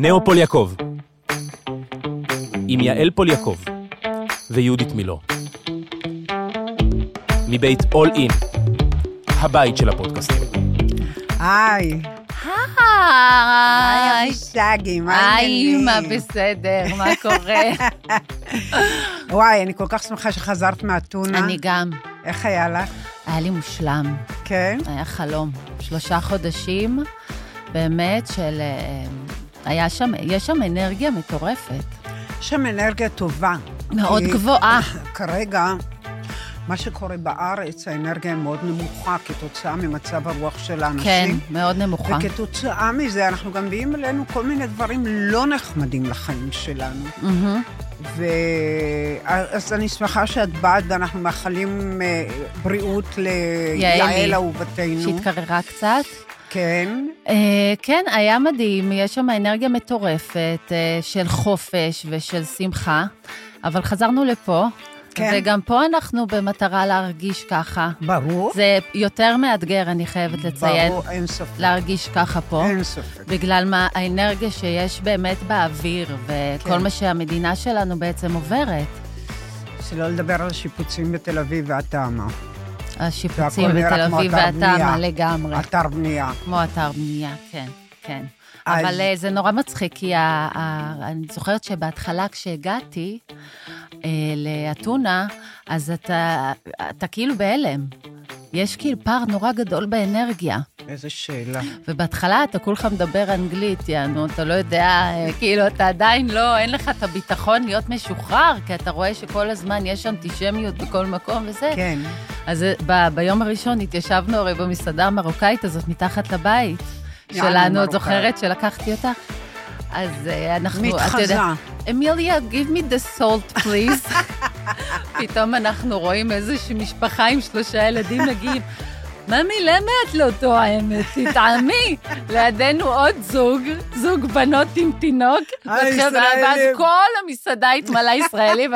נאו פול יעקב, עם יעל פול יעקב ויהודית מילוא. מבית אול אין, הבית של הפודקאסטים. היי, היי היי. אבישגי, מה היי, מה העניינים? בסדר, מה קורה? וואי, אני כל כך שמחה שחזרת מאתונה. אני גם. איך היה לך? היה לי מושלם, כן? היה חלום. שלושה חודשים, באמת, של... היה שם, יש שם אנרגיה מטורפת. יש שם אנרגיה טובה. מאוד כי גבוהה. כרגע, מה שקורה בארץ, האנרגיה היא מאוד נמוכה כתוצאה ממצב הרוח של האנשים. כן, מאוד נמוכה. וכתוצאה מזה, אנחנו גם מביאים אלינו כל מיני דברים לא נחמדים לחיים שלנו. מהמם. ואז אני שמחה שאת באת, ואנחנו מאחלים אה, בריאות ליעל. אהובתנו. שהתקררה קצת. כן. אה, כן, היה מדהים, יש שם אנרגיה מטורפת אה, של חופש ושל שמחה, אבל חזרנו לפה, כן. וגם פה אנחנו במטרה להרגיש ככה. ברור. זה יותר מאתגר, אני חייבת לציין, ברור, אין ספק. להרגיש ככה פה. אין ספק. בגלל מה, האנרגיה שיש באמת באוויר, וכל כן. מה שהמדינה שלנו בעצם עוברת. שלא לדבר על השיפוצים בתל אביב והתאמה. השיפוצים בתל אביב והתאמה בנייה. לגמרי. אתר בנייה. כמו אתר בנייה, כן, כן. אז- אבל אה, זה נורא מצחיק, כי ה- ה- אני זוכרת שבהתחלה כשהגעתי אה, לאתונה, אז אתה, אתה כאילו בהלם. יש כאילו פער נורא גדול באנרגיה. איזה שאלה. ובהתחלה אתה כולך מדבר אנגלית, יענו, אתה לא יודע, אה, כאילו, אתה עדיין לא, אין לך את הביטחון להיות משוחרר, כי אתה רואה שכל הזמן יש אנטישמיות בכל מקום וזה. כן. אז ב- ביום הראשון התיישבנו הרי במסעדה המרוקאית הזאת מתחת לבית שלנו, את. זוכרת שלקחתי אותך? אז אה, אנחנו, מתחזה. יודע, אמיליה, give me the salt, please. פתאום אנחנו רואים איזושהי משפחה עם שלושה ילדים מגיעים. ממי, למה את לא טועמת? תטעמי. לידינו עוד זוג, זוג בנות עם תינוק. הישראלים. ואז כל המסעדה התמלאה ישראלים,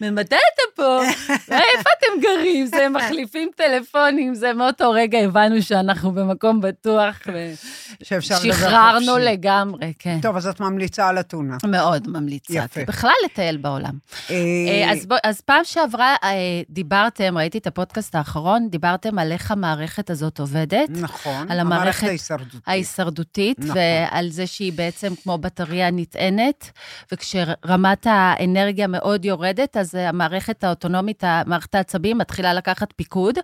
ממתי אתה פה? איפה אתם גרים? זה מחליפים טלפונים, זה מאותו רגע הבנו שאנחנו במקום בטוח, ושחררנו. לגמרי, כן. טוב, אז את ממליצה על אתונה. מאוד ממליצה. יפה. בכלל לטייל בעולם. אה, אה, אז פעם שעברה אה, דיברתם, ראיתי את הפודקאסט האחרון, דיברתם על איך המערכת הזאת עובדת, נכון. על המערכת ההישרדותית. ההישרדותית, נכון. ועל זה שהיא בעצם כמו בטריה נטענת, וכשרמת האנרגיה מאוד יורדת, אז אה, המערכת האוטונומית, מערכת העצבים, מתחילה לקחת פיקוד,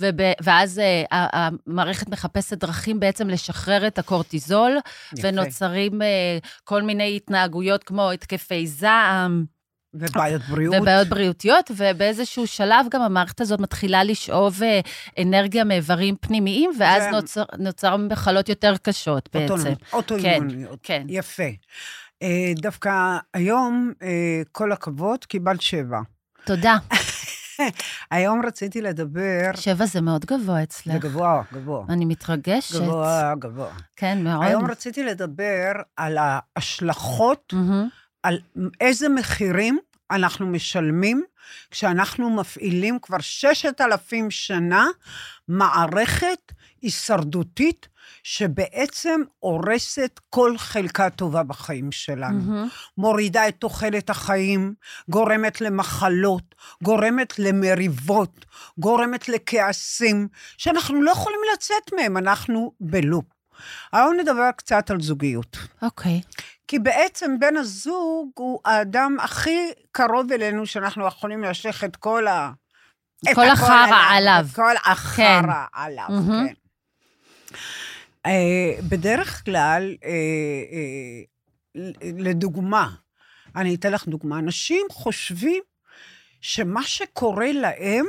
וב, ואז אה, המערכת מחפשת דרכים בעצם לשחרר את הקורטיזול, יפה. ונוצרים אה, כל מיני התנהגויות כמו התקפי זעם. ובעיות בריאות. ובעיות בריאותיות, ובאיזשהו שלב גם המערכת הזאת מתחילה לשאוב אה, אנרגיה מאיברים פנימיים, ואז זה- נוצר, נוצר מחלות יותר קשות בעצם. אוטונומיות, אוטואימוניות. כן. יפה. אה, דווקא היום, אה, כל הכבוד, קיבלת שבע. תודה. היום רציתי לדבר... שבע זה מאוד גבוה אצלך. זה גבוה, גבוה. אני מתרגשת. גבוה, גבוה. כן, מאוד. היום רציתי לדבר על ההשלכות, מהמם. על איזה מחירים אנחנו משלמים כשאנחנו מפעילים כבר ששת אלפים שנה מערכת הישרדותית שבעצם הורסת כל חלקה טובה בחיים שלנו. מהמם. מורידה את תוחלת החיים, גורמת למחלות, גורמת למריבות, גורמת לכעסים, שאנחנו לא יכולים לצאת מהם, אנחנו בלופ. היום נדבר קצת על זוגיות. אוקיי. כי בעצם בן הזוג הוא האדם הכי קרוב אלינו שאנחנו יכולים להשליך את כל ה... כל הכל החרא עליו. את כל החרא כן. עליו. כן. אה, בדרך כלל, אה, אה, לדוגמה, אני אתן לך דוגמה, אנשים חושבים שמה שקורה להם,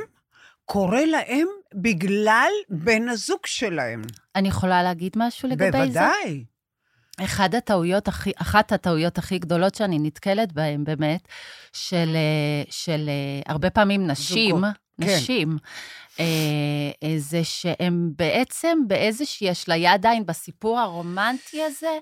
קורה להם בגלל בן הזוג שלהם. אני יכולה להגיד משהו לגבי זה? בוודאי. אחד הטעויות הכי, אחת הטעויות הכי גדולות שאני נתקלת בהן, באמת, של, אה, של אה, הרבה פעמים נשים, זוגות, כן. נשים, אה, זה שהם בעצם באיזושהי אשליה עדיין בסיפור הרומנטי הזה,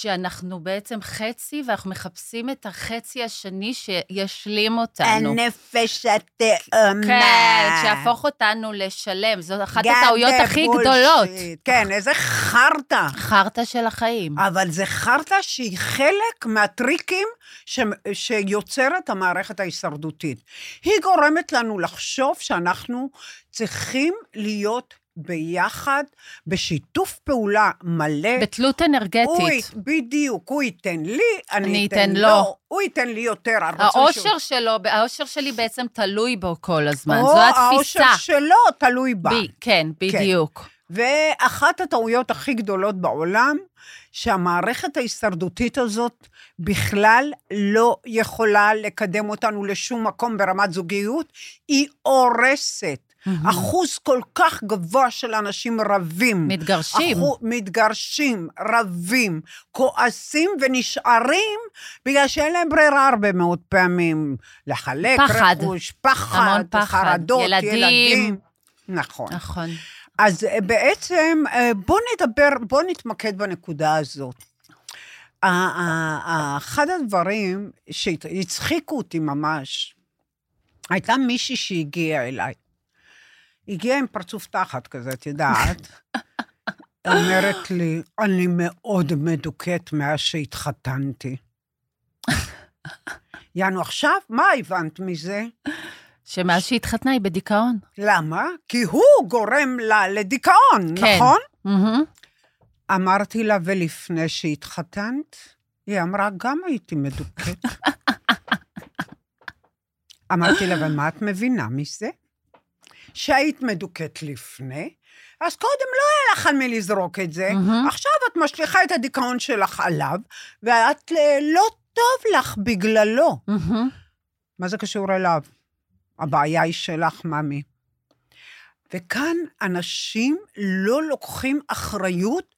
שאנחנו בעצם חצי, ואנחנו מחפשים את החצי השני שישלים אותנו. הנפש התאומה. כן, שיהפוך אותנו לשלם. זו אחת הטעויות הכי bullshit. גדולות. כן, איזה חרטא. חרטא של החיים. אבל זה חרטא שהיא חלק מהטריקים ש... שיוצרת המערכת ההישרדותית. היא גורמת לנו לחשוב שאנחנו צריכים להיות ביחד, בשיתוף פעולה מלא. בתלות אנרגטית. הוא, י- בדיוק, הוא ייתן לי, אני, אני אתן אתן לו. לו. הוא ייתן לי יותר. האושר שהוא- שלו, האושר שלי בעצם תלוי בו כל הזמן. זו האושר התפיסה. שלו תלוי בה. בי, כן, בדיוק. ואחת הטעויות הכי גדולות בעולם, שהמערכת ההישרדותית הזאת בכלל לא יכולה לקדם אותנו לשום מקום ברמת זוגיות, היא הורסת. אחוז כל כך גבוה של אנשים רבים. מתגרשים. אחו, מתגרשים, רבים, כועסים ונשארים בגלל שאין להם ברירה הרבה מאוד פעמים. לחלק פחד. רכוש, פחד, המון פחד. חרדות, ילדים. ילדים. נכון. נכון. אז אה, בעצם, אה, בואו נדבר, בואו נתמקד בנקודה הזאת. אחד הדברים שהצחיקו אותי ממש, הייתה מישהי שהגיעה אליי. הגיעה עם פרצוף תחת כזה, את יודעת. אומרת לי, אני מאוד מדוכאת מאז שהתחתנתי. יענו, עכשיו, מה הבנת מזה? שמאז שהתחתנה היא בדיכאון. למה? כי הוא גורם לה לדיכאון, כן. נכון? מהמם. אמרתי לה, ולפני שהתחתנת? היא אמרה, גם הייתי מדוכאת. אמרתי לה, ומה את מבינה מזה? שהיית מדוכאת לפני, אז קודם לא היה לך על מי לזרוק את זה, מהמם. עכשיו את משליכה את הדיכאון שלך עליו, ואת אה, לא טוב לך בגללו. מהמם. מה זה קשור אליו? הבעיה היא שלך, ממי. וכאן אנשים לא לוקחים אחריות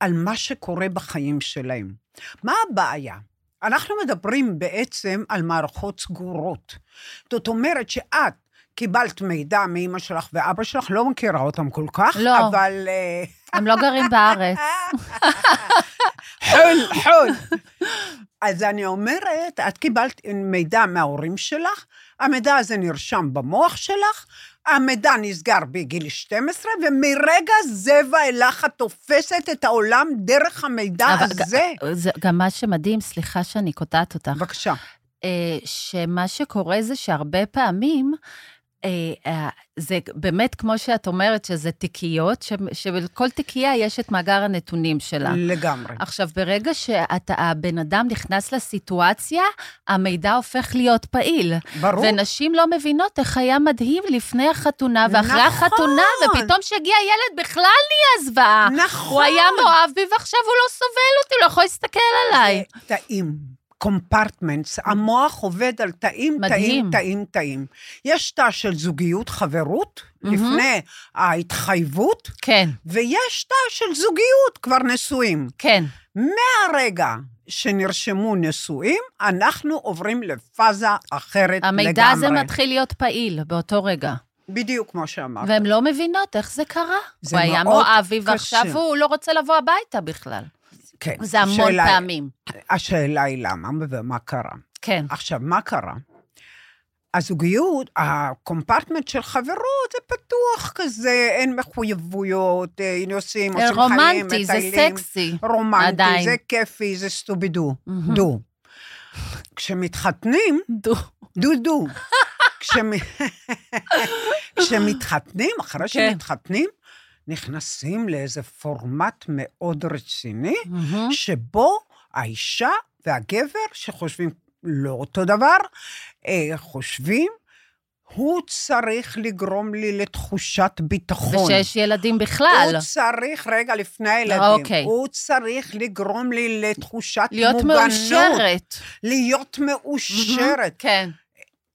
על מה שקורה בחיים שלהם. מה הבעיה? אנחנו מדברים בעצם על מערכות סגורות. זאת אומרת שאת קיבלת מידע מאמא שלך ואבא שלך, לא מכירה אותם כל כך, לא. אבל... אה, הם לא גרים בארץ. חול, חול. אז אני אומרת, את קיבלת מידע מההורים שלך, המידע הזה נרשם במוח שלך, המידע נסגר בגיל 12, ומרגע זה ואילך את תופסת את העולם דרך המידע הזה. זה גם מה שמדהים, סליחה שאני קוטעת אותך, בבקשה. אה, שמה שקורה זה שהרבה פעמים, זה באמת, כמו שאת אומרת, שזה תיקיות, ש- שבכל תיקייה יש את מאגר הנתונים שלה. לגמרי. עכשיו, ברגע שהבן אדם נכנס לסיטואציה, המידע הופך להיות פעיל. ברור. ונשים לא מבינות איך היה מדהים לפני החתונה ואחרי נכון. החתונה, ופתאום כשהגיע ילד בכלל נהיה זוועה. נכון. הוא היה מאוהב בי ועכשיו הוא לא סובל אותי, הוא לא יכול להסתכל עליי. זה תאים. קומפרטמנטס, המוח עובד על תאים, מדהים. תאים, תאים, תאים. יש תא של זוגיות, חברות, מהמם. לפני ההתחייבות, כן, ויש תא של זוגיות, כבר נשואים. כן. מהרגע שנרשמו נשואים, אנחנו עוברים לפאזה אחרת לגמרי. המידע הזה מתחיל להיות פעיל באותו רגע. בדיוק כמו שאמרת. והן לא מבינות איך זה קרה. זה הוא היה מאוד מאוהב בי קשה. ועכשיו הוא לא רוצה לבוא הביתה בכלל. כן. זה המון השאלה פעמים. השאלה היא למה ומה קרה. כן. עכשיו, מה קרה? הזוגיות, הקומפרטמנט של חברות, זה פתוח כזה, אין מחויבויות, אה, נוסעים, עושים חיים, רומנטי, זה מטיילים. סקסי. רומנטי, עדיין. זה כיפי, זה סטובידו. דו. כשמתחתנים, דו. דודו. כשמ... כשמתחתנים, אחרי כן. שמתחתנים, נכנסים לאיזה פורמט מאוד רציני, מהמם. שבו האישה והגבר, שחושבים לא אותו דבר, אה, חושבים, הוא צריך לגרום לי לתחושת ביטחון. ושיש ילדים בכלל. הוא צריך, רגע, לפני הילדים, אוקיי. הוא צריך לגרום לי לתחושת להיות מוגנות. מאושרת. להיות מאושרת. כן.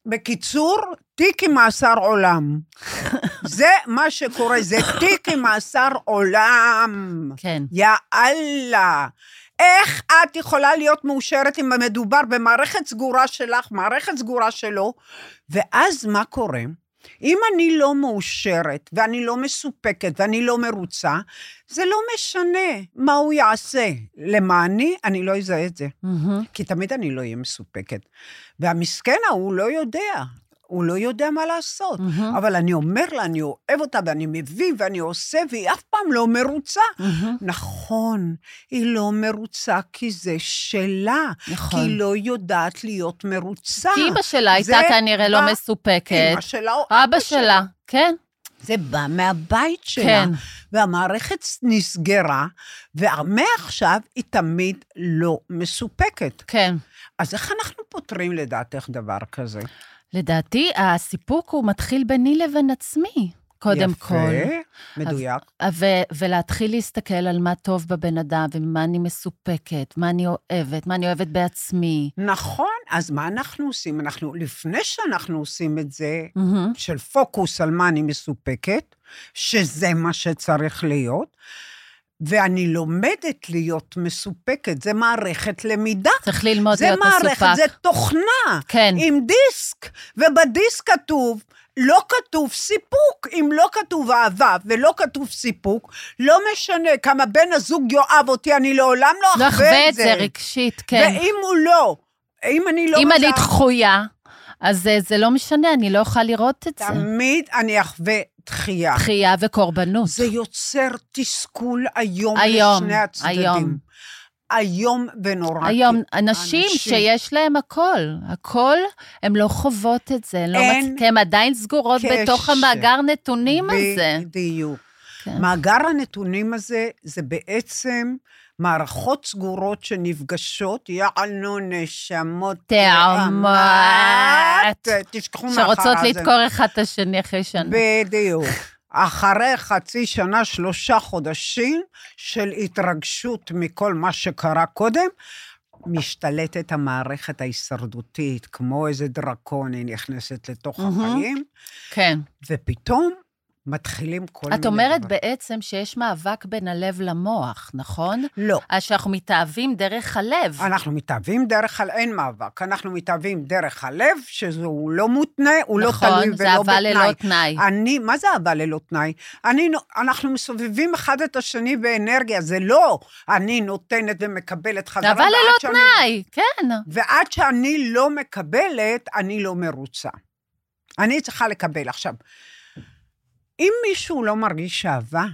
בקיצור, תיק עם מאסר עולם. זה מה שקורה, זה תיק עם מאסר עולם. כן. יא אללה. איך את יכולה להיות מאושרת אם מדובר במערכת סגורה שלך, מערכת סגורה שלו? ואז מה קורה? אם אני לא מאושרת, ואני לא מסופקת, ואני לא מרוצה, זה לא משנה מה הוא יעשה. למעני, אני לא אזהה את זה. מהמם. כי תמיד אני לא אהיה מסופקת. והמסכן ההוא לא יודע, הוא לא יודע מה לעשות. מהמם. אבל אני אומר לה, אני אוהב אותה, ואני מביא, ואני עושה, והיא אף פעם לא מרוצה. מהמם. נכון, היא לא מרוצה כי זה שלה. נכון. כי היא לא יודעת להיות מרוצה. כי אימא שלה הייתה כנראה לא מסופקת. אמא שלה או אבא שלה, כן, זה בא מהבית שלה. כן. והמערכת נסגרה, ומעכשיו היא תמיד לא מסופקת. כן. אז איך אנחנו פותרים לדעתך דבר כזה? לדעתי, הסיפוק הוא מתחיל ביני לבין עצמי, קודם כל. יפה, מדויק. ו- ולהתחיל להסתכל על מה טוב בבן אדם, ומה אני מסופקת, מה אני אוהבת, מה אני אוהבת בעצמי. נכון, אז מה אנחנו עושים? אנחנו, לפני שאנחנו עושים את זה, מהמם. של פוקוס על מה אני מסופקת, שזה מה שצריך להיות, ואני לומדת להיות מסופקת, זה מערכת למידה. צריך ללמוד זה להיות מערכת, מסופק. זה תוכנה. כן. עם דיסק, ובדיסק כתוב, לא כתוב סיפוק. אם לא כתוב אהבה ולא כתוב סיפוק, לא משנה כמה בן הזוג יאהב אותי, אני לעולם לא לא אחווה אחווה את זה. רגשית, כן. ואם הוא לא, אם אני לא אם אני רוצה- דחויה, אז זה- זה לא משנה, אני לא אוכל לראות את זה. תמיד אני אחווה דחייה. דחייה וקורבנות. זה יוצר תסכול איום היום, לשני הצדדים. היום. איום ונורא. היום, אנשים אנשים. שיש להם הכל, הכל, הן לא חוות את זה, הן לא מצ... כי הן עדיין סגורות קשר. בתוך המאגר נתונים הזה. בדיוק. כן. מאגר הנתונים הזה, זה בעצם מערכות סגורות שנפגשות, יענו נשמות תאומות. תשכחו שרוצות הזה. לדקור אחד את השני אחרי שנה. בדיוק. אחרי חצי שנה, שלושה חודשים של התרגשות מכל מה שקרה קודם, משתלטת המערכת ההישרדותית, כמו איזה דרקון, היא נכנסת לתוך מהמם. החיים, כן. ופתאום מתחילים כל מיני את אומרת דברים. בעצם שיש מאבק בין הלב למוח, נכון? לא. אז שאנחנו מתאהבים דרך הלב. אנחנו מתאהבים דרך, ה- אין מאבק, אנחנו מתאהבים דרך הלב, שהוא לא מותנה, הוא לא תלוי נכון, ולא זה אהבה בתנאי. ללא תנאי. אני, מה זה אהבה ללא תנאי? אני, נו- אנחנו מסובבים אחד את השני באנרגיה, זה לא אני נותנת ומקבלת חזרה. אהבה ללא שאני- תנאי, כן. ועד שאני לא מקבלת, אני לא מרוצה. אני צריכה לקבל. עכשיו, אם מישהו לא מרגיש אהבה,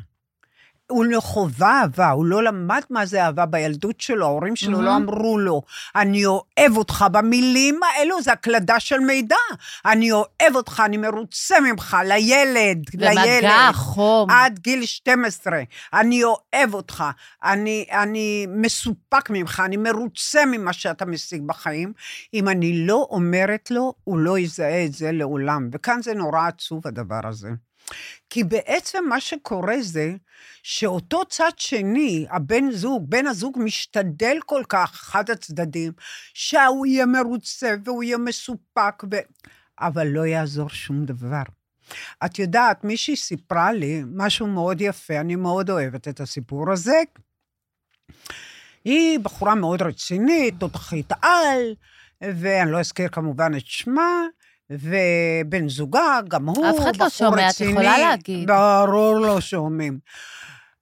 הוא לא חווה אהבה, הוא לא למד מה זה אהבה בילדות שלו, ההורים שלו לא מהמם. אמרו לו, אני אוהב אותך. במילים האלו זה הקלדה של מידע. אני אוהב אותך, אני מרוצה ממך, לילד, לילד. ומגע, חום. עד גיל 12. אני אוהב אותך, אני, אני מסופק ממך, אני מרוצה ממה שאתה משיג בחיים. אם אני לא אומרת לו, הוא לא יזהה את זה לעולם. וכאן זה נורא עצוב, הדבר הזה. כי בעצם מה שקורה זה שאותו צד שני, הבן זוג, בן הזוג משתדל כל כך, אחד הצדדים, שהוא יהיה מרוצה והוא יהיה מסופק, ו... אבל לא יעזור שום דבר. את יודעת, מישהי סיפרה לי משהו מאוד יפה, אני מאוד אוהבת את הסיפור הזה. היא בחורה מאוד רצינית, תותחית על, ואני לא אזכיר כמובן את שמה, ובן זוגה, גם הוא אף אחד לא בחור שומע, את רציני. יכולה להגיד. ברור לא שומעים.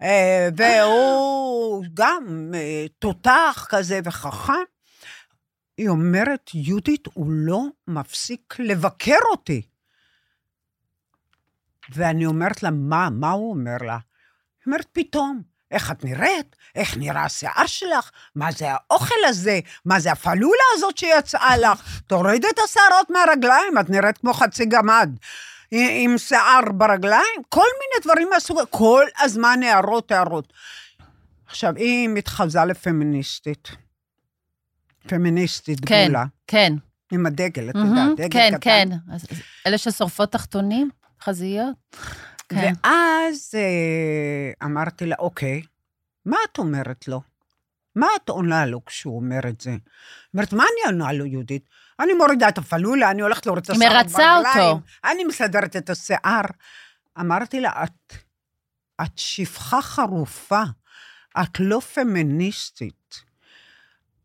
אה, והוא גם אה, תותח כזה וחכם. היא אומרת, יהודית, הוא לא מפסיק לבקר אותי. ואני אומרת לה, מה? מה הוא אומר לה? היא אומרת, פתאום, איך את נראית? איך נראה השיער שלך? מה זה האוכל הזה? מה זה הפלולה הזאת שיצאה לך? תוריד את השערות מהרגליים, את נראית כמו חצי גמד. עם שיער ברגליים, כל מיני דברים מהסוג, כל הזמן הערות, הערות. עכשיו, היא מתחזה לפמיניסטית. פמיניסטית כן, גדולה. כן. עם הדגל, את מהמם, יודעת, דגל כן, קטן. כן. אז אלה ששורפות תחתונים? חזיות? כן. ואז אה, אמרתי לה, אוקיי, מה את אומרת לו? מה את עונה לו כשהוא אומר את זה? אומרת, מה אני עונה לו, יהודית? אני מורידה את הפלולה, אני הולכת להוריד את השיער מרצה ברגליים, אותו. אני מסדרת את השיער. אמרתי לה, את, את שפחה חרופה, את לא פמיניסטית.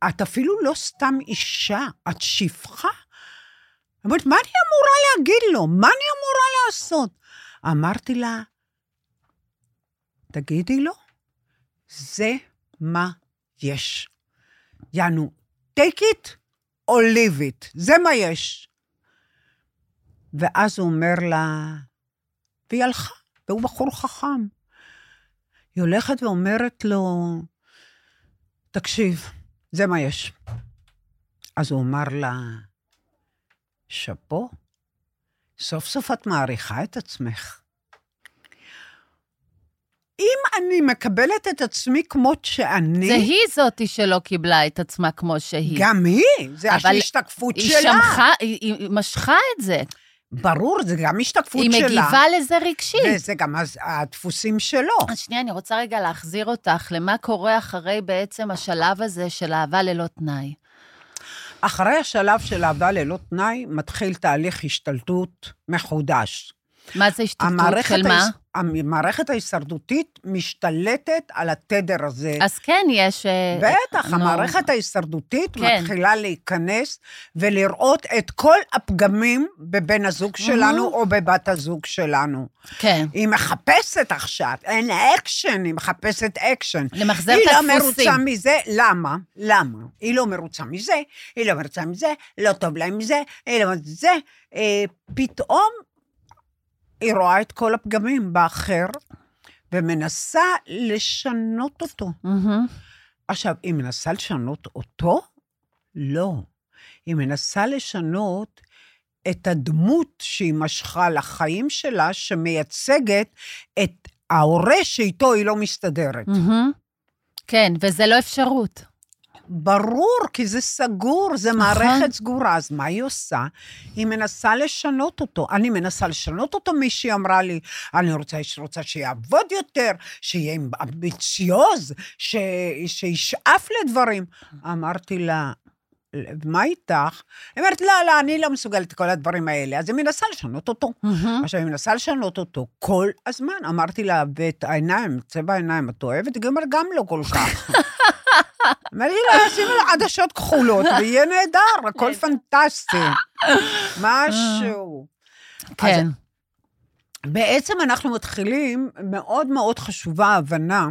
את אפילו לא סתם אישה, את שפחה. היא אומרת, מה אני אמורה להגיד לו? מה אני אמורה לעשות? אמרתי לה, תגידי לו, זה מה יש. יענו, take it or leave it, זה מה יש. ואז הוא אומר לה, והיא הלכה, והוא בחור חכם. היא הולכת ואומרת לו, תקשיב, זה מה יש. אז הוא אמר לה, שאפו, סוף סוף את מעריכה את עצמך. אם אני מקבלת את עצמי כמות שאני... זה היא זאתי שלא קיבלה את עצמה כמו שהיא. גם היא, זה אבל ההשתקפות היא שלה. שמחה, היא, היא משכה את זה. ברור, זה גם השתקפות היא שלה. מגיבה לזה רגשית. וזה גם הדפוסים שלו. אז שנייה, אני רוצה רגע להחזיר אותך למה קורה אחרי בעצם השלב הזה של אהבה ללא תנאי. אחרי השלב של אהבה ללא תנאי, מתחיל תהליך השתלטות מחודש. מה זה המערכת של מה? המערכת ההישרדותית משתלטת על התדר הזה. אז כן, יש... אה, בטח, נו, המערכת ההישרדותית כן. מתחילה להיכנס ולראות את כל הפגמים בבן הזוג שלנו או בבת הזוג שלנו. כן. היא מחפשת עכשיו, אין לה אקשן, היא מחפשת אקשן. למחזר היא את לא הדפוסים. מרוצה מזה, למה? למה? היא לא מרוצה מזה, היא לא מרוצה מזה, לא טוב להם מזה, היא לא מרוצה מזה. אה, פתאום היא רואה את כל הפגמים באחר, ומנסה לשנות אותו. מהמם. עכשיו, היא מנסה לשנות אותו? לא. היא מנסה לשנות את הדמות שהיא משכה לחיים שלה, שמייצגת את ההורה שאיתו היא לא מסתדרת. מהמם. כן, וזה לא אפשרות. ברור, כי זה סגור, זה נכון. מערכת סגורה. אז מה היא עושה? היא מנסה לשנות אותו. אני מנסה לשנות אותו, מישהי אמרה לי, אני רוצה, רוצה שיעבוד יותר, שיהיה אמביציוז, ש, שישאף לדברים. אמרתי לה, מה איתך? היא אומרת, לא, לא, אני לא מסוגלת כל הדברים האלה. אז היא מנסה לשנות אותו. עכשיו, היא מנסה לשנות אותו כל הזמן. אמרתי לה, ואת העיניים, צבע העיניים, את אוהבת? היא אומרת, גם לא כל כך. אמרתי לה, שימי לה עדשות כחולות, ויהיה נהדר, הכל פנטסטי. משהו. כן. בעצם אנחנו מתחילים, מאוד מאוד חשובה ההבנה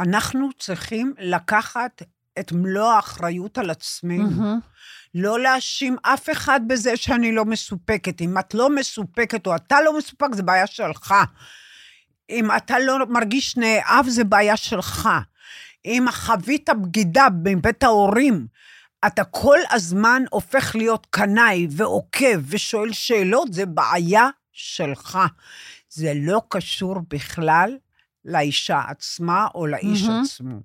שאנחנו צריכים לקחת את מלוא האחריות על עצמנו. מהמם. לא להאשים אף אחד בזה שאני לא מסופקת. אם את לא מסופקת או אתה לא מסופק, זה בעיה שלך. אם אתה לא מרגיש נאהב, זה בעיה שלך. אם חווית בגידה מבית ההורים, אתה כל הזמן הופך להיות קנאי ועוקב ושואל שאלות, זה בעיה שלך. זה לא קשור בכלל לאישה עצמה או לאיש מהמם. עצמו.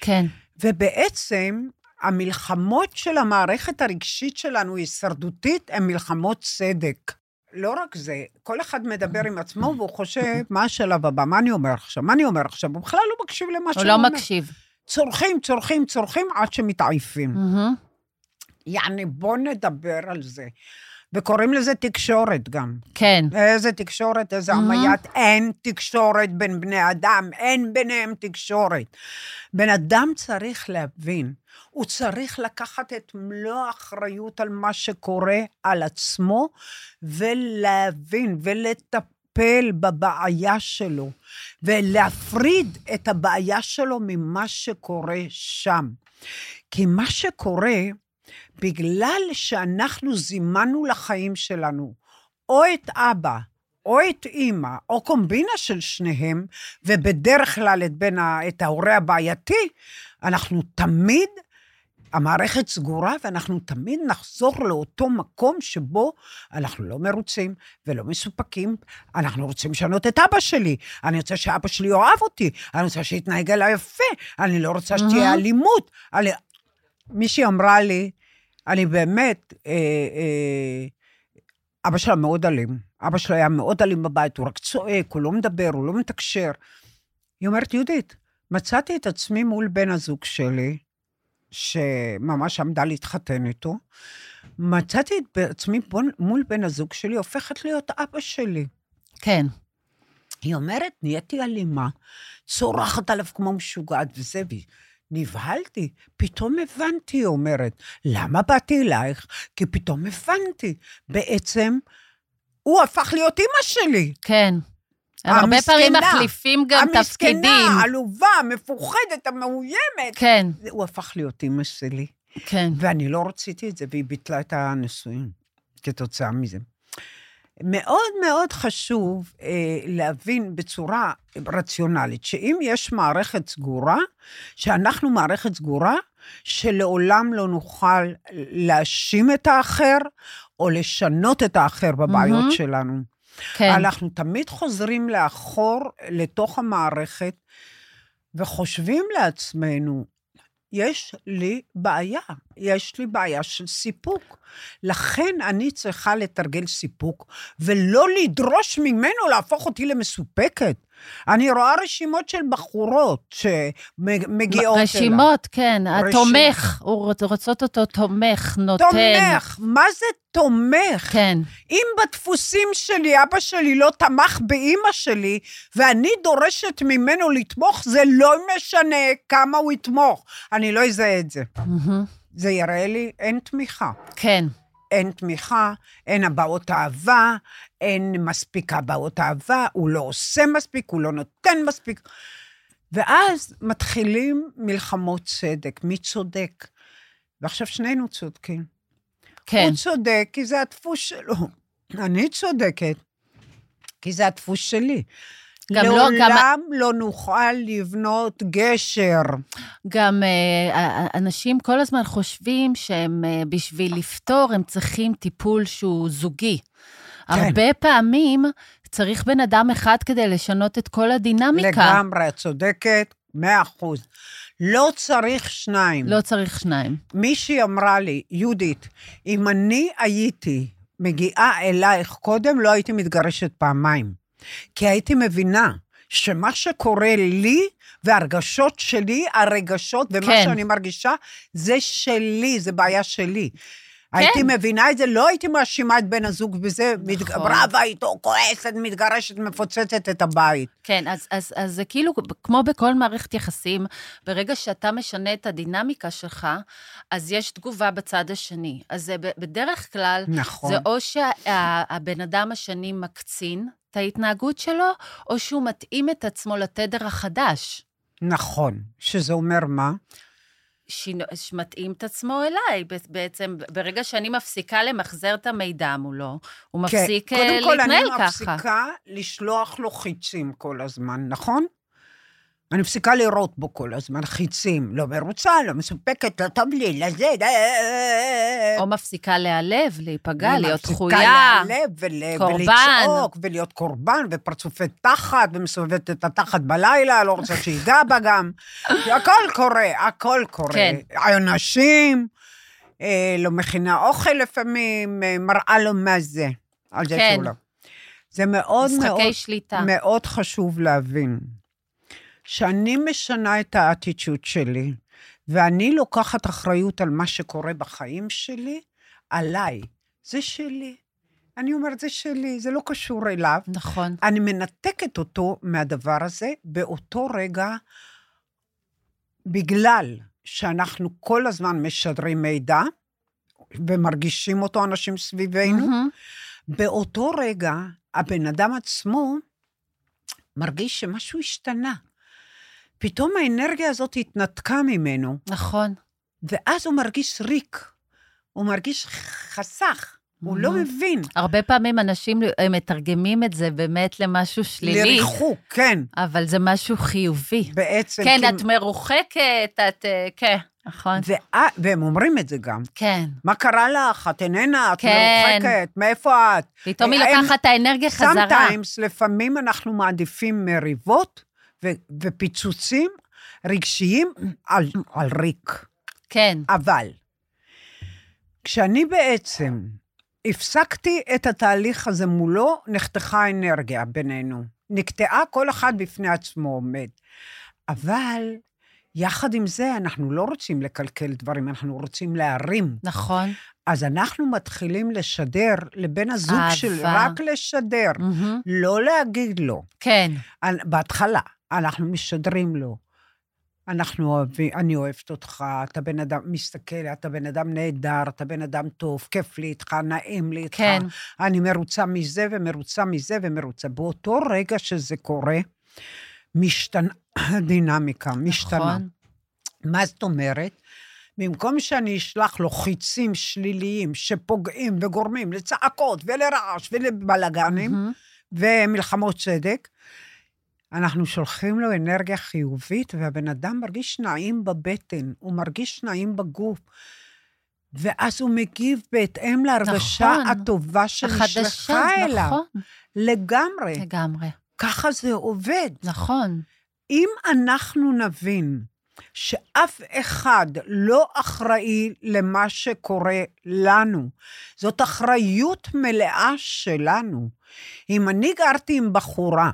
כן. ובעצם, המלחמות של המערכת הרגשית שלנו, הישרדותית, הן מלחמות צדק. לא רק זה, כל אחד מדבר עם עצמו והוא חושב, מה השלב הבא? מה אני אומר עכשיו? מה אני אומר עכשיו? הוא בכלל לא מקשיב למה הוא שהוא לא אומר. מקשיב. צורכים, צורכים, צורכים עד שמתעייפים. יעני, בוא נדבר על זה. וקוראים לזה תקשורת גם. כן. איזה תקשורת, איזה Mhm. עמיית, אין תקשורת בין בני אדם, אין ביניהם תקשורת. בן אדם צריך להבין, הוא צריך לקחת את מלוא האחריות על מה שקורה על עצמו, ולהבין ולטפל בבעיה שלו, ולהפריד את הבעיה שלו ממה שקורה שם. כי מה שקורה, בגלל שאנחנו זימנו לחיים שלנו או את אבא, או את אימא, או קומבינה של שניהם, ובדרך כלל את, בין ה, את ההורה הבעייתי, אנחנו תמיד, המערכת סגורה, ואנחנו תמיד נחזור לאותו מקום שבו אנחנו לא מרוצים ולא מסופקים. אנחנו רוצים לשנות את אבא שלי. אני רוצה שאבא שלי יאהב אותי. אני רוצה שיתנהג אליי יפה. אני לא רוצה שתהיה. אלימות. אני... מישהי אמרה לי, אני באמת, אה, אה, אבא שלה מאוד אלים. אבא שלה היה מאוד אלים בבית, הוא רק צועק, הוא לא מדבר, הוא לא מתקשר. היא אומרת, יהודית, מצאתי את עצמי מול בן הזוג שלי, שממש עמדה להתחתן איתו, מצאתי את עצמי מול בן הזוג שלי, הופכת להיות אבא שלי. כן. היא אומרת, נהייתי אלימה, צורחת עליו כמו משוגעת וזה, והיא נבהלתי, פתאום הבנתי, היא אומרת. למה באתי אלייך? כי פתאום הבנתי. בעצם, הוא הפך להיות אימא שלי. כן. הם הרבה פעמים מחליפים גם תפקידים. המסכנה, העלובה, המפוחדת, המאוימת. כן. הוא הפך להיות אימא שלי. כן. ואני לא רציתי את זה, והיא ביטלה את הנישואים כתוצאה מזה. מאוד מאוד חשוב אה, להבין בצורה רציונלית, שאם יש מערכת סגורה, שאנחנו מערכת סגורה, שלעולם לא נוכל להאשים את האחר, או לשנות את האחר בבעיות mm-hmm. שלנו. כן. אנחנו תמיד חוזרים לאחור, לתוך המערכת, וחושבים לעצמנו, יש לי בעיה, יש לי בעיה של סיפוק. לכן אני צריכה לתרגל סיפוק, ולא לדרוש ממנו להפוך אותי למסופקת. אני רואה רשימות של בחורות שמגיעות אליו. רשימות, כן, התומך, רוצות אותו תומך, נותן. תומך, מה זה תומך? כן. אם בדפוסים שלי אבא שלי לא תמך באימא שלי, ואני דורשת ממנו לתמוך, זה לא משנה כמה הוא יתמוך. אני לא אזהה את זה. זה יראה לי, אין תמיכה. כן. אין תמיכה, אין הבעות אהבה, אין מספיק הבעות אהבה, הוא לא עושה מספיק, הוא לא נותן מספיק. ואז מתחילים מלחמות צדק, מי צודק? ועכשיו שנינו צודקים. כן. הוא צודק כי זה הדפוס שלו. אני צודקת כי זה הדפוס שלי. גם לעולם לא, גם... לא נוכל לבנות גשר. גם אה, אנשים כל הזמן חושבים שהם, אה, בשביל לפתור, הם צריכים טיפול שהוא זוגי. כן. הרבה פעמים צריך בן אדם אחד כדי לשנות את כל הדינמיקה. לגמרי, את צודקת, מאה אחוז. לא צריך שניים. לא צריך שניים. מישהי אמרה לי, יהודית, אם אני הייתי מגיעה אלייך קודם, לא הייתי מתגרשת פעמיים. כי הייתי מבינה שמה שקורה לי, והרגשות שלי, הרגשות ומה כן. שאני מרגישה, זה שלי, זה בעיה שלי. כן. הייתי מבינה את זה, לא הייתי מאשימה את בן הזוג בזה, נכון. רבה איתו, כועסת, מתגרשת, מפוצצת את הבית. כן, אז, אז, אז זה כאילו, כמו בכל מערכת יחסים, ברגע שאתה משנה את הדינמיקה שלך, אז יש תגובה בצד השני. אז זה בדרך כלל, נכון. זה או שהבן אדם השני מקצין, את ההתנהגות שלו, או שהוא מתאים את עצמו לתדר החדש. נכון, שזה אומר מה? שמתאים את עצמו אליי. בעצם, ברגע שאני מפסיקה למחזר את המידע מולו, הוא כן, מפסיק להתנהל ככה. קודם כל, אני ככה. מפסיקה לשלוח לו חיצים כל הזמן, נכון? אני מפסיקה לראות בו כל הזמן חיצים, לא מרוצה, לא מסופקת, לא טוב לי, לזה, אה, אה, אה, או מפסיקה להיעלב, להיפגע, להיות דחויה, להיעלב ולצעוק, ולהיות קורבן, ופרצופי תחת, ומסובבת את התחת בלילה, לא רוצה שיגע בה גם. הכל קורה, הכל קורה. כן. אנשים, לא מכינה אוכל לפעמים, מראה לו מה זה. על זה כן. לא. זה מאוד מאוד, שליטה. מאוד חשוב להבין. שאני משנה את האטיטוד שלי, ואני לוקחת אחריות על מה שקורה בחיים שלי, עליי. זה שלי. אני אומרת, זה שלי, זה לא קשור אליו. נכון. אני מנתקת אותו מהדבר הזה באותו רגע, בגלל שאנחנו כל הזמן משדרים מידע, ומרגישים אותו אנשים סביבנו, mm-hmm. באותו רגע הבן אדם עצמו מרגיש שמשהו השתנה. פתאום האנרגיה הזאת התנתקה ממנו. נכון. ואז הוא מרגיש ריק, הוא מרגיש חסך. הוא לא מבין. הרבה פעמים אנשים מתרגמים את זה באמת למשהו שלילי. לריחוק, כן. אבל זה משהו חיובי. בעצם. כן, כי... את מרוחקת, את... אה, כן, נכון. ו... והם אומרים את זה גם. כן. מה קרה לך? את איננה, את כן. מרוחקת, מאיפה את? פתאום היא לוקחת את האנרגיה חזרה. סמטיימס, לפעמים אנחנו מעדיפים מריבות ו- ופיצוצים רגשיים על, על ריק. כן. אבל כשאני בעצם הפסקתי את התהליך הזה מולו, נחתכה האנרגיה בינינו. נקטעה כל אחד בפני עצמו עומד. אבל יחד עם זה, אנחנו לא רוצים לקלקל דברים, אנחנו רוצים להרים. נכון. אז אנחנו מתחילים לשדר לבן הזוג שלי, רק לשדר, mm-hmm. לא להגיד לו. כן. בהתחלה. אנחנו משדרים לו, אנחנו אוהבים, אני אוהבת אותך, אתה בן אדם, מסתכל, אתה בן אדם נהדר, אתה בן אדם טוב, כיף לי איתך, נעים לי איתך. כן. אני מרוצה מזה ומרוצה מזה ומרוצה. באותו רגע שזה קורה, משתנה הדינמיקה, משתנה. נכון. מה זאת אומרת? במקום שאני אשלח לו חיצים שליליים שפוגעים וגורמים לצעקות ולרעש ולבלאגנים מהמם. ומלחמות צדק, אנחנו שולחים לו אנרגיה חיובית, והבן אדם מרגיש נעים בבטן, הוא מרגיש נעים בגוף. ואז הוא מגיב בהתאם להרגשה נכון. הטובה שנשלחה החדשה, אליו. נכון, לגמרי. לגמרי. ככה זה עובד. נכון. אם אנחנו נבין שאף אחד לא אחראי למה שקורה לנו, זאת אחריות מלאה שלנו. אם אני גרתי עם בחורה,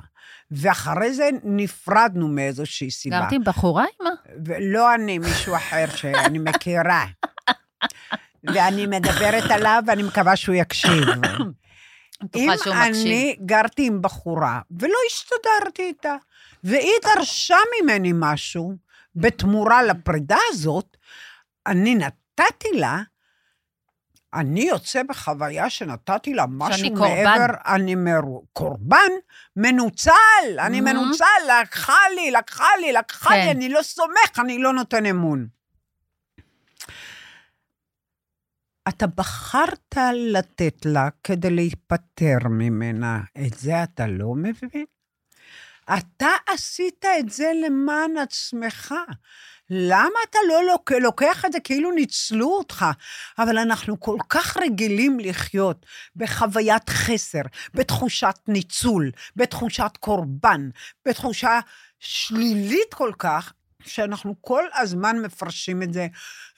ואחרי זה נפרדנו מאיזושהי סיבה, גרתי עם בחורה, אמא? ולא אני, מישהו אחר שאני מכירה, ואני מדברת עליו, ואני מקווה שהוא יקשיב. אם. אני גרתי עם בחורה ולא הסתדרתי איתה, והיא דרשה ממני משהו בתמורה לפרידה הזאת, אני נתתי לה, אני יוצא בחוויה שנתתי לה משהו קורבן. מעבר, אני מר... קורבן, מנוצל, אני Mhm. מנוצל, לקחה לי, לקחה לי, לקחה כן. לי, אני לא סומך, אני לא נותן אמון. אתה בחרת לתת לה כדי להיפטר ממנה, את זה אתה לא מבין? אתה עשית את זה למען עצמך. למה אתה לא לוק... לוקח את זה כאילו ניצלו אותך? אבל אנחנו כל כך רגילים לחיות בחוויית חסר, בתחושת ניצול, בתחושת קורבן, בתחושה שלילית כל כך, שאנחנו כל הזמן מפרשים את זה,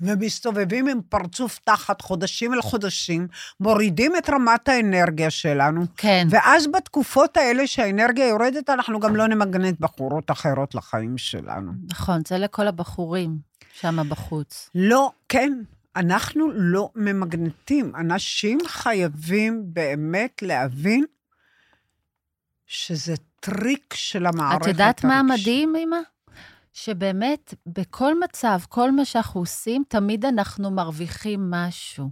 ומסתובבים עם פרצוף תחת חודשים על חודשים, מורידים את רמת האנרגיה שלנו, כן. ואז בתקופות האלה שהאנרגיה יורדת, אנחנו גם לא נמגנט בחורות אחרות לחיים שלנו. נכון, זה לכל הבחורים שם בחוץ. לא, כן, אנחנו לא ממגנטים. אנשים חייבים באמת להבין שזה טריק של המערכת את יודעת מה הרגשית. המדהים, אמא? שבאמת, בכל מצב, כל מה שאנחנו עושים, תמיד אנחנו מרוויחים משהו.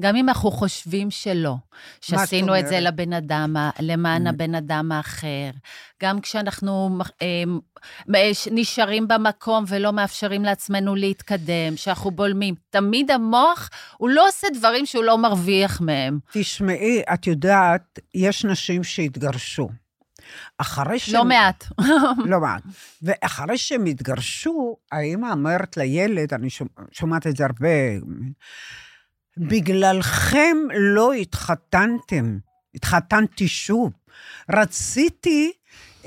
גם אם אנחנו חושבים שלא, שעשינו את זה? לבן אדם, למען Mm. הבן אדם האחר, גם כשאנחנו אה, אה, נשארים במקום ולא מאפשרים לעצמנו להתקדם, שאנחנו בולמים, תמיד המוח, הוא לא עושה דברים שהוא לא מרוויח מהם. תשמעי, את יודעת, יש נשים שהתגרשו. אחרי שהם... לא מעט. לא מעט. ואחרי שהם התגרשו, האמא אומרת לילד, אני שומע, שומעת את זה הרבה, בגללכם לא התחתנתם, התחתנתי שוב. רציתי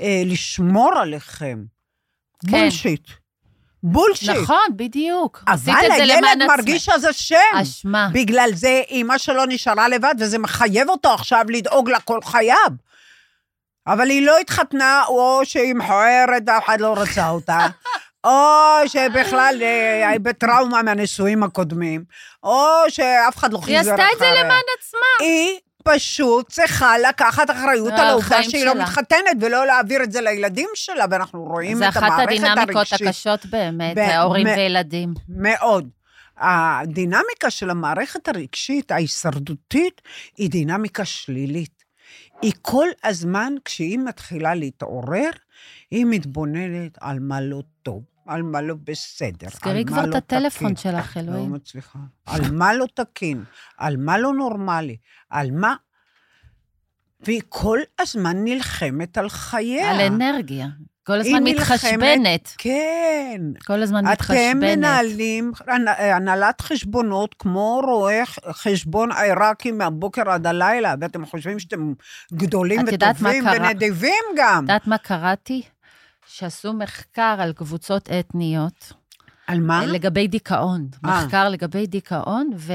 אה, לשמור עליכם. כן. בולשיט. בולשיט. נכון, בדיוק. אבל הילד. מרגיש שזה שם. אשמה. בגלל זה אימא שלו נשארה לבד, וזה מחייב אותו עכשיו לדאוג לה כל חייו. אבל היא לא התחתנה, או שהיא מכוערת ואף אחד לא רצה אותה, או שבכלל אה, היא בטראומה מהנישואים הקודמים, או שאף אחד לא היא חיזר עשתה את זה אחריה. למען עצמה. היא פשוט צריכה לקחת אחריות על על העובדה שהיא לא שלה. מתחתנת, ולא להעביר את זה לילדים שלה, ואנחנו רואים זה את אחת המערכת הדינמיקות הרגשית. הקשות באמת, ב- ההורים מ- וילדים. מאוד. הדינמיקה של המערכת הרגשית, ההישרדותית, היא דינמיקה שלילית. היא כל הזמן, כשהיא מתחילה להתעורר, היא מתבוננת על מה לא טוב, על מה לא בסדר, מה כבר לא את הטלפון תקין. שלך, לא אלוהים. מצליחה. על מה לא תקין, על מה לא נורמלי, על מה... והיא כל הזמן נלחמת על חייה. על אנרגיה. כל הזמן מתחשבנת. כן. כל הזמן אתם מתחשבנת. מנהלים הנ- הנהלת חשבונות כמו רואה חשבון עיראקי מהבוקר עד הלילה, ואתם חושבים שאתם גדולים את וטובים קרה? ונדיבים גם. את יודעת מה קראתי? שעשו מחקר על קבוצות אתניות. על מה? לגבי דיכאון. אה. מחקר לגבי דיכאון, ו...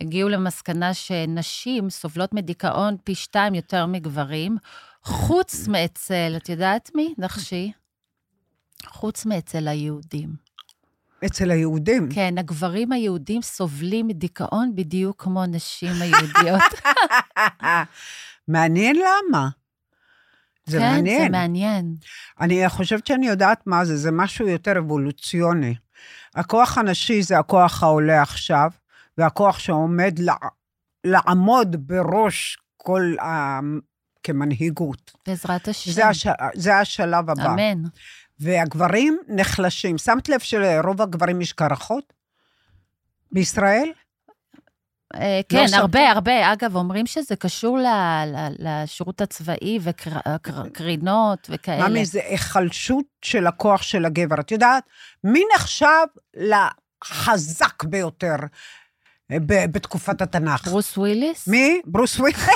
והגיעו למסקנה שנשים סובלות מדיכאון פי שתיים יותר מגברים, חוץ מאצל, את יודעת מי? נחשי. חוץ מאצל היהודים. אצל היהודים. כן, הגברים היהודים סובלים מדיכאון בדיוק כמו נשים היהודיות. מעניין למה. זה כן, מעניין. זה מעניין. אני חושבת שאני יודעת מה זה, זה משהו יותר אבולוציוני. הכוח הנשי זה הכוח העולה עכשיו, והכוח שעומד לע... לעמוד בראש כל. כמנהיגות. בעזרת השם. זה, הש... זה השלב הבא. אמן. והגברים נחלשים. שמת לב שלרוב הגברים יש קרחות? בישראל? אה, כן, שמת? הרבה, הרבה. אגב, אומרים שזה קשור ל- ל- לשירות הצבאי וקרינות וכאלה. ממי, זה היחלשות של הכוח של הגבר. את יודעת, מי נחשב לחזק ביותר אה, בתקופת התנ"ך? ברוס וויליס? מי? ברוס וויליס?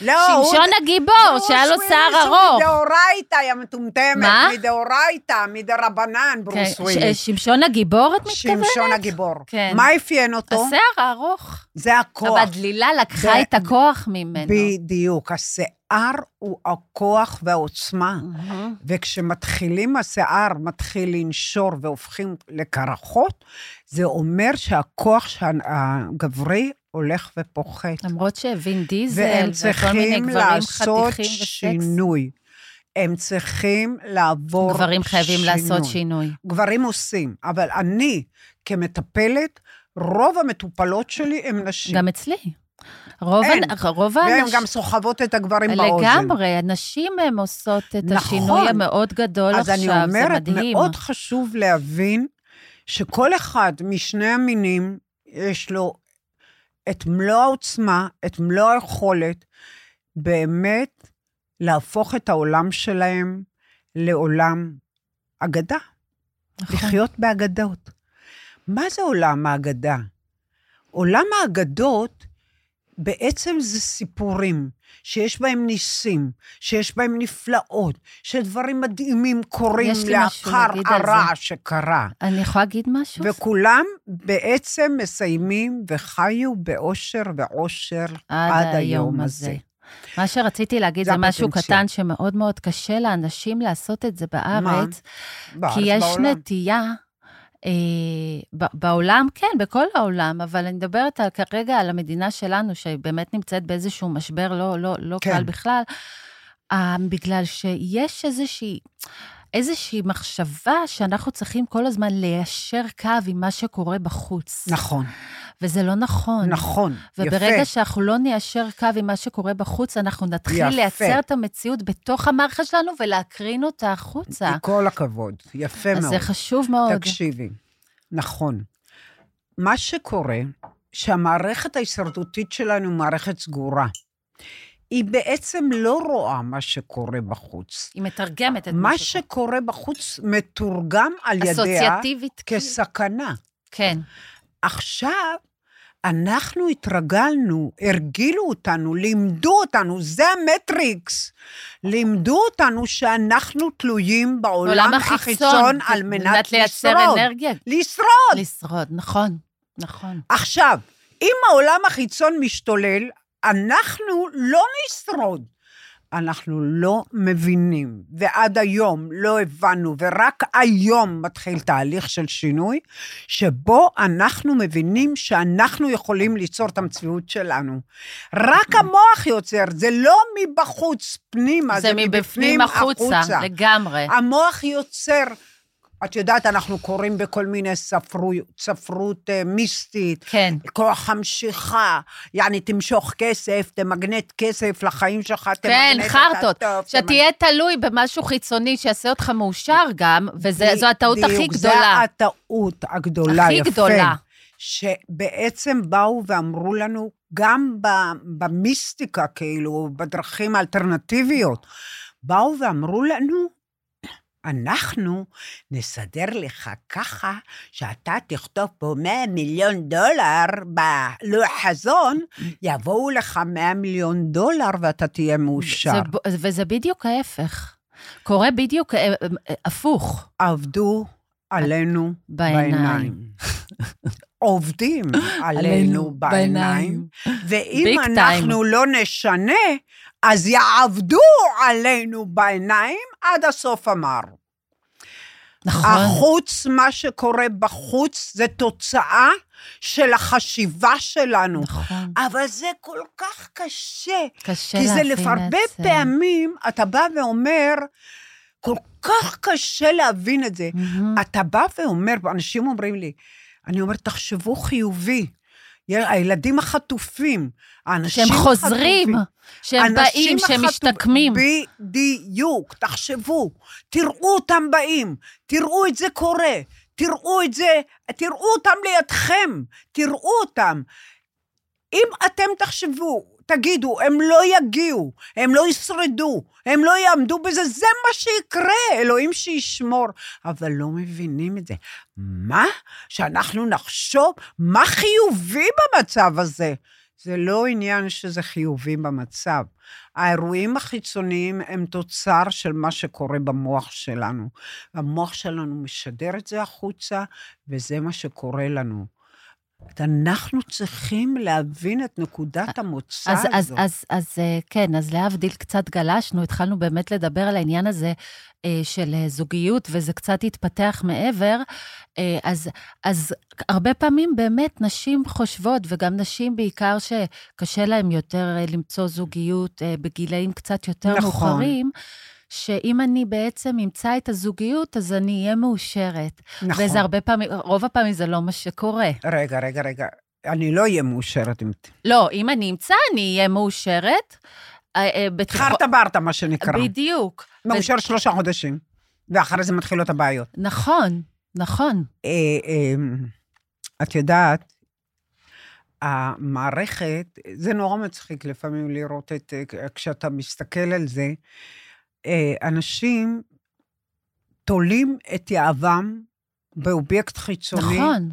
לא, הוא- שמשון הגיבור, ברוס שהיה לו שיער וויליס הוא ארוך. מדאורייתא, יא מטומטמת. מה? מדאורייתא, מדרבנן, כן, ברוס ש- וויליס. שמשון הגיבור, את מתכוונת? שמשון הגיבור. כן. מה אפיין אותו? השיער הארוך. זה הכוח. אבל דלילה לקחה ב- את הכוח ממנו. בדיוק. השיער הוא הכוח והעוצמה. מהמם. וכשמתחילים, השיער מתחיל לנשור והופכים לקרחות, זה אומר שהכוח הגברי הולך ופוחת. למרות שווין דיזל והם וכל מיני צריכים גברים לעשות חתיכים וסקס. שינוי. הם צריכים לעבור גברים חייבים לעשות שינוי. גברים עושים, אבל אני, כמטפלת, רוב המטופלות שלי הן נשים. גם אצלי. רוב אין. הנ- רוב והן האנשים... גם סוחבות את הגברים באוזן. לגמרי, הנשים הן עושות את נכון. השינוי המאוד גדול אז עכשיו, אני זה אומרת, מדהים. מאוד חשוב להבין שכל אחד משני המינים, יש לו את מלוא העוצמה, את מלוא היכולת, באמת להפוך את העולם שלהם לעולם אגדה, נכון. לחיות באגדות. מה זה עולם האגדה? עולם האגדות בעצם זה סיפורים שיש בהם ניסים, שיש בהם נפלאות, שדברים מדהימים קורים לאחר. הרע שקרה. אני יכולה להגיד משהו? וכולם בעצם מסיימים וחיו באושר ועושר עד היום הזה. מה שרציתי להגיד זה זה משהו. קטן שמאוד מאוד קשה לאנשים לעשות את זה בארץ, בארץ, כי יש בעולם. נטייה, בעולם, כן, בכל העולם, אבל אני מדברת על, כרגע על המדינה שלנו, שבאמת נמצאת באיזשהו משבר לא, לא, לא כן. קל בכלל, אה, בגלל שיש איזושהי... איזושהי מחשבה שאנחנו צריכים כל הזמן ליישר קו עם מה שקורה בחוץ. נכון, וזה לא נכון. נכון, וברגע יפה. שאנחנו לא ניישר קו עם מה שקורה בחוץ, אנחנו נתחיל יפה. לייצר את המציאות בתוך המערכת שלנו ולהקרין אותה החוצה. כל הכבוד, יפה אז מאוד. זה חשוב מאוד. תקשיבי, נכון. מה שקורה, שהמערכת ההישרדותית שלנו היא מערכת סגורה. היא בעצם לא רואה מה שקורה בחוץ. היא מתרגמת את מה שקורה. שקורה בחוץ מתורגם על ידיה אסוציאטיבית. כאילו. כסכנה. כן. עכשיו, אנחנו התרגלנו, הרגילו אותנו, לימדו אותנו, זה המטריקס. לימדו אותנו שאנחנו תלויים בעולם החיצון על מנת לייצר לשרוד. אנרגיה. לשרוד. לשרוד, נכון, נכון. עכשיו, אם העולם החיצון משתולל, אנחנו לא נשרוד. אנחנו לא מבינים, ועד היום לא הבנו, ורק היום מתחיל תהליך של שינוי, שבו אנחנו מבינים שאנחנו יכולים ליצור את המציאות שלנו. רק המוח יוצר, זה לא מבחוץ פנימה, זה, זה מבפנים החוצה, לגמרי. המוח יוצר, את יודעת, אנחנו קוראים בכל מיני ספרו, ספרות אה, מיסטית, כן. כוח המשיכה, יעני תמשוך כסף, תמגנט כסף לחיים שלך, כן, תמגנט את חרטות. שתהיה תלוי במשהו חיצוני שיעשה אותך מאושר גם, וזו הטעות הכי בדיוק, גדולה. זו הטעות הגדולה, הכי יפה. גדולה. שבעצם באו ואמרו לנו, גם במיסטיקה, כאילו, בדרכים האלטרנטיביות, באו ואמרו לנו, אנחנו נסדר לך ככה שאתה תכתוב פה 100 מיליון דולר בלוח חזון, יבואו לך 100 מיליון דולר ואתה תהיה מאושר. זה וזה בדיוק ההפך. קורה בדיוק אה, אה, הפוך. עבדו עלינו בעיניים. בעיניים. עובדים עלינו בעיניים, ואם אנחנו לא נשנה, אז יעבדו עלינו בעיניים עד הסוף אמר. נכון. החוץ, מה שקורה בחוץ, זה תוצאה של החשיבה שלנו. נכון. אבל זה כל כך קשה. קשה כי זה להבין את הרבה זה. פעמים אתה בא ואומר, כל כך קשה להבין את זה. מהמם. אתה בא ואומר, אנשים אומרים לי, אני אומרת, תחשבו חיובי. הילדים החטופים, האנשים שהם חוזרים, החטופים, שהם אנשים באים, שהם משתקמים. בדיוק, תחשבו, תראו אותם באים, תראו את זה קורה, תראו את זה, תראו אותם לידכם, תראו אותם. אם אתם תחשבו, תגידו, הם לא יגיעו, הם לא ישרדו, הם לא יעמדו בזה, זה מה שיקרה, אלוהים שישמור. אבל לא מבינים את זה. מה? שאנחנו נחשוב מה חיובי במצב הזה? זה לא עניין שזה חיובי במצב. האירועים החיצוניים הם תוצר של מה שקורה במוח שלנו. המוח שלנו משדר את זה החוצה, וזה מה שקורה לנו. אנחנו צריכים להבין את נקודת המוצא אז, אז, הזאת. אז, אז אה, כן, אז להבדיל קצת גלשנו, התחלנו באמת לדבר על העניין הזה אה, של אה, זוגיות, וזה קצת התפתח מעבר. אז, אז הרבה פעמים באמת נשים חושבות, וגם נשים בעיקר שקשה להן יותר למצוא זוגיות בגילאים קצת יותר נכון. מאוחרים, שאם אני בעצם אמצא את הזוגיות, אז אני אהיה מאושרת. נכון. וזה הרבה פעמים, רוב הפעמים זה לא מה שקורה. רגע, רגע, רגע. אני לא אהיה מאושרת. לא, אם אני אמצא, אני אהיה מאושרת. אה, אה, חרטה ברטה, מה שנקרא. בדיוק. מאושר שלושה חודשים, ואחרי זה מתחילות הבעיות. ו- נכון, נכון. אה, אה, את יודעת, המערכת, זה נורא מצחיק לפעמים לראות את, כשאתה מסתכל על זה, אנשים תולים את יהבם באובייקט חיצוני, נכון.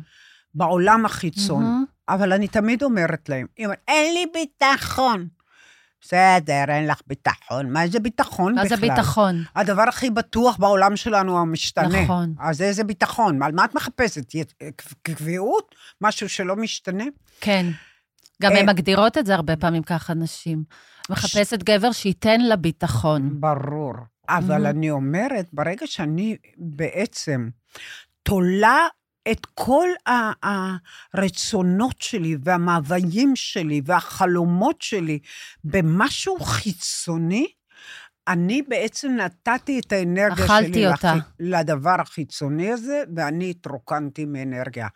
בעולם החיצון. מהמם. אבל אני תמיד אומרת להם, אין לי ביטחון. בסדר, אין לך ביטחון. מה זה ביטחון מה בכלל? זה ביטחון? הדבר הכי בטוח בעולם שלנו המשתנה. נכון. אז איזה ביטחון? על מה את מחפשת? קביעות? משהו שלא משתנה? כן. גם אה, הן מגדירות את זה הרבה פעמים ככה, נשים. מחפשת גבר שייתן לה ביטחון. ברור. אבל Mhm. אני אומרת, ברגע שאני בעצם תולה את כל הרצונות שלי והמאוויים שלי והחלומות שלי במשהו חיצוני, אני בעצם נתתי את האנרגיה שלי אותה. לחי- לדבר החיצוני הזה, ואני התרוקנתי מאנרגיה.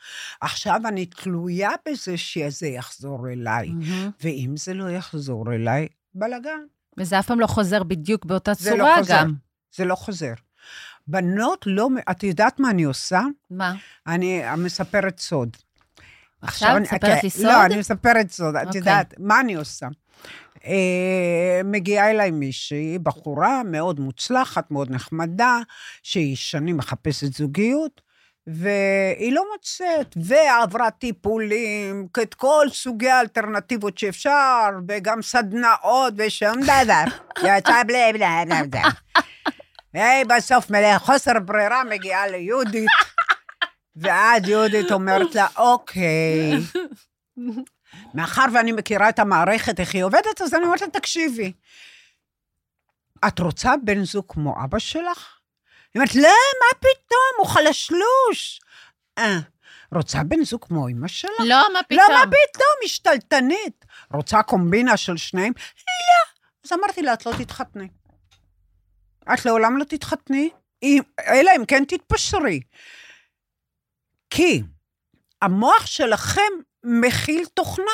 עכשיו אני תלויה בזה שזה יחזור אליי, מהמם. ואם זה לא יחזור אליי, בלאגן. וזה אף פעם לא חוזר בדיוק באותה לא צורה חוזר. גם. זה לא חוזר. בנות לא... את יודעת מה אני עושה? מה? אני מספרת סוד. עכשיו? אני- מספרת לי כן, סוד? לא, אני מספרת סוד. את אוקיי. יודעת, מה אני עושה? אה, מגיעה אליי מישהי, בחורה מאוד מוצלחת, מאוד נחמדה, שהיא שנים מחפשת זוגיות, והיא לא מוצאת, ועברה טיפולים, את כל סוגי האלטרנטיבות שאפשר, וגם סדנאות ושום דבר. יצא בלי בלי בלי בלי. והיא בסוף מלא חוסר ברירה מגיעה ליהודית, ואז יהודית אומרת לה, אוקיי, מאחר ואני מכירה את המערכת, איך היא עובדת, אז אני אומרת לה, תקשיבי, את רוצה בן זוג כמו אבא שלך? היא אומרת, לא, מה פתאום, הוא חלשלוש. אה, רוצה בן זוג כמו אמא שלך? לא, מה פתאום? לא, מה פתאום, משתלטנית. רוצה קומבינה של שניהם? לא. אז אמרתי לה, את לא תתחתני. את לעולם לא תתחתני, אלא אם כן תתפשרי. כי המוח שלכם מכיל תוכנה,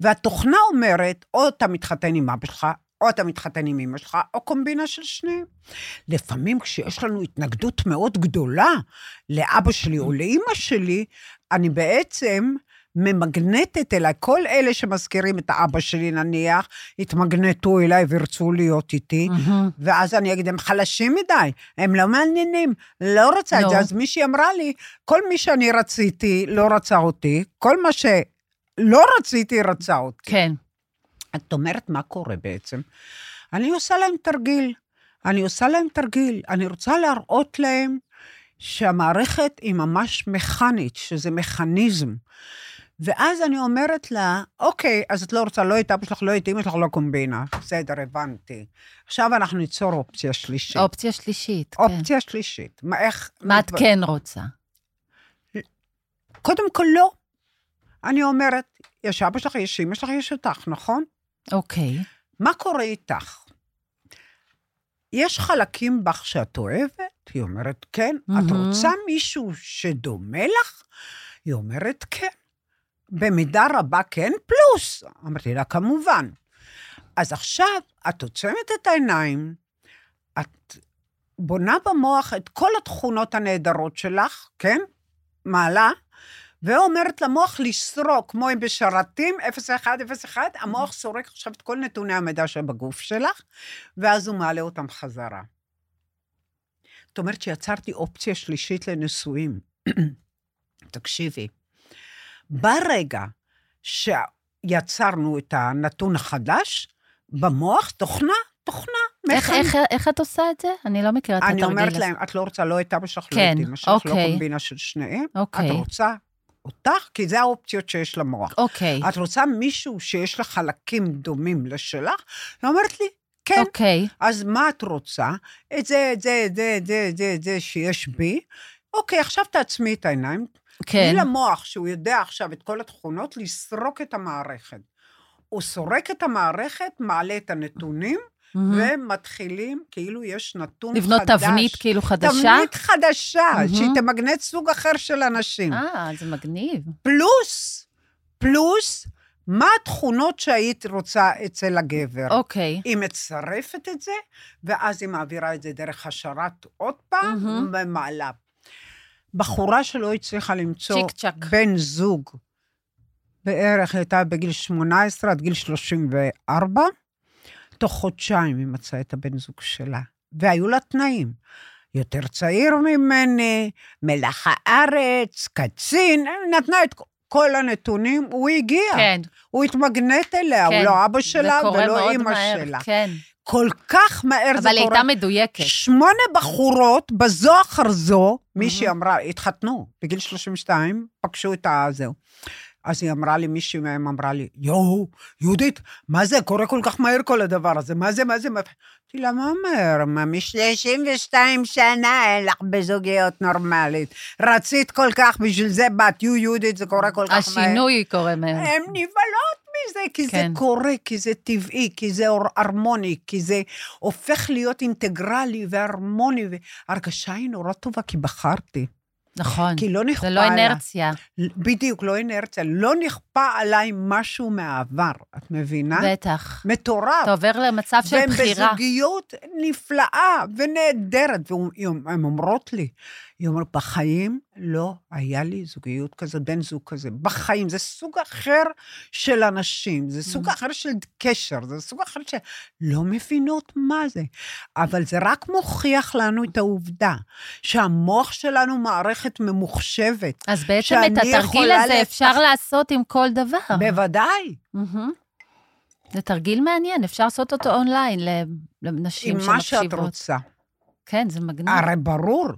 והתוכנה אומרת, או אתה מתחתן עם אבא שלך, או אתה מתחתן עם אמא שלך, או קומבינה של שניהם. לפעמים כשיש לנו התנגדות מאוד גדולה לאבא שלי או לאימא שלי, אני בעצם ממגנטת אליי, כל אלה שמזכירים את האבא שלי נניח, יתמגנטו אליי וירצו להיות איתי, מהמם. ואז אני אגיד, הם חלשים מדי, הם לא מעניינים, לא רוצה את לא. זה. אז מישהי אמרה לי, כל מי שאני רציתי לא רצה אותי, כל מה שלא רציתי רצה אותי. כן. את אומרת, מה קורה בעצם? אני עושה להם תרגיל. אני עושה להם תרגיל. אני רוצה להראות להם שהמערכת היא ממש מכנית, שזה מכניזם. ואז אני אומרת לה, אוקיי, אז את לא רוצה לא את אבא שלך, לא את אמא שלך, לא קומבינה. בסדר, הבנתי. עכשיו אנחנו ניצור אופציה שלישית. אופציה שלישית, כן. אופציה שלישית. מה, איך... מה את כן רוצה? קודם כל, לא. אני אומרת, יש אבא שלך, יש אמא שלך, יש אותך, נכון? אוקיי. מה קורה איתך? יש חלקים בך שאת אוהבת? היא אומרת, כן. את מהמם. רוצה מישהו שדומה לך? היא אומרת, כן. במידה רבה כן, פלוס. אמרתי לה, כמובן. אז עכשיו את עוצמת את העיניים, את בונה במוח את כל התכונות הנהדרות שלך, כן? מעלה, ואומרת למוח לסרוק, כמו אם בשרתים, 0101, המוח סורק עכשיו את כל נתוני המידע שבגוף שלך, ואז הוא מעלה אותם חזרה. זאת אומרת שיצרתי אופציה שלישית לנישואים. תקשיבי, ברגע שיצרנו את הנתון החדש, במוח, תוכנה, תוכנה, איך. איך, איך את עושה את זה? אני לא מכירה את אני התרגיל אומרת הזה. להם, את לא רוצה לא את אבא שלך, לא כן, את אמא שלך, לא אוקיי. קומבינה של שניהם. אוקיי. את רוצה אותך, כי זה האופציות שיש למוח. אוקיי, את רוצה מישהו שיש לה חלקים דומים לשלך? היא אומרת לי, כן. אוקיי. אז מה את רוצה? את זה, את זה, את זה, את זה, את זה, את זה שיש בי. אוקיי, עכשיו תעצמי את העיניים. כן. תני למוח, שהוא יודע עכשיו את כל התכונות, לסרוק את המערכת. הוא סורק את המערכת, מעלה את הנתונים, מהמם. ומתחילים, כאילו יש נתון לבנות חדש. תבנית כאילו חדשה? תבנית חדשה, מהמם. שהיא תמגנט סוג אחר של אנשים. אה, זה מגניב. פלוס, פלוס, מה התכונות שהיית רוצה אצל הגבר? אוקיי. היא מצרפת את זה, ואז היא מעבירה את זה דרך השרת עוד פעם, מהמם. ומעלה. בחורה שלא הצליחה למצוא. בן זוג, בערך הייתה בגיל 18 עד גיל 34, תוך חודשיים היא מצאה את הבן זוג שלה. והיו לה תנאים. יותר צעיר ממני, מלח הארץ, קצין, נתנה את כל הנתונים, הוא הגיע. כן, הוא התמגנט אליה, כן. הוא לא אבא שלה קורה ולא אימא מהר, שלה. כן. כל כך מהר זה אבל היא קורה. הייתה מדויקת. שמונה בחורות, בזו אחר זו, מישהי אמרה, התחתנו, בגיל 32, פגשו את הזהו. אז היא אמרה לי, מישהי מהם אמרה לי, יואו, יהודית, מה זה, קורה כל כך מהר כל הדבר הזה, מה זה, מה זה, מה... אמרתי לה, מה מהר? מה, מ-32 שנה אין לך בזוגיות נורמלית. רצית כל כך, בשביל זה בת, יו יהודית, זה קורה כל כך מהר. השינוי קורה מהר. הן נבהלות מזה, כי כן. זה קורה, כי זה טבעי, כי זה הרמוני, כי זה הופך להיות אינטגרלי והרמוני, והרגשה היא נורא טובה, כי בחרתי. נכון. כי לא נכפה זה לא עליי. אינרציה. בדיוק, לא אינרציה. לא נכפה עליי משהו מהעבר, את מבינה? בטח. מטורף. אתה עובר למצב של והן בחירה. בזוגיות נפלאה ונהדרת, והן אומרות לי, היא אומרת, בחיים לא היה לי זוגיות כזאת, בן זוג כזה. בחיים. זה סוג אחר של אנשים, זה סוג Mm. אחר של קשר, זה סוג אחר של... לא מבינות מה זה. אבל זה רק מוכיח לנו את העובדה שהמוח שלנו מערכת ממוחשבת. אז בעצם את התרגיל הזה לתח- אפשר לעשות עם כל דבר. בוודאי. זה תרגיל מעניין, אפשר לעשות אותו אונליין לנשים עם מה שאת שמקשיבות. רוצה. כן, זה מגניב. הרי ברור,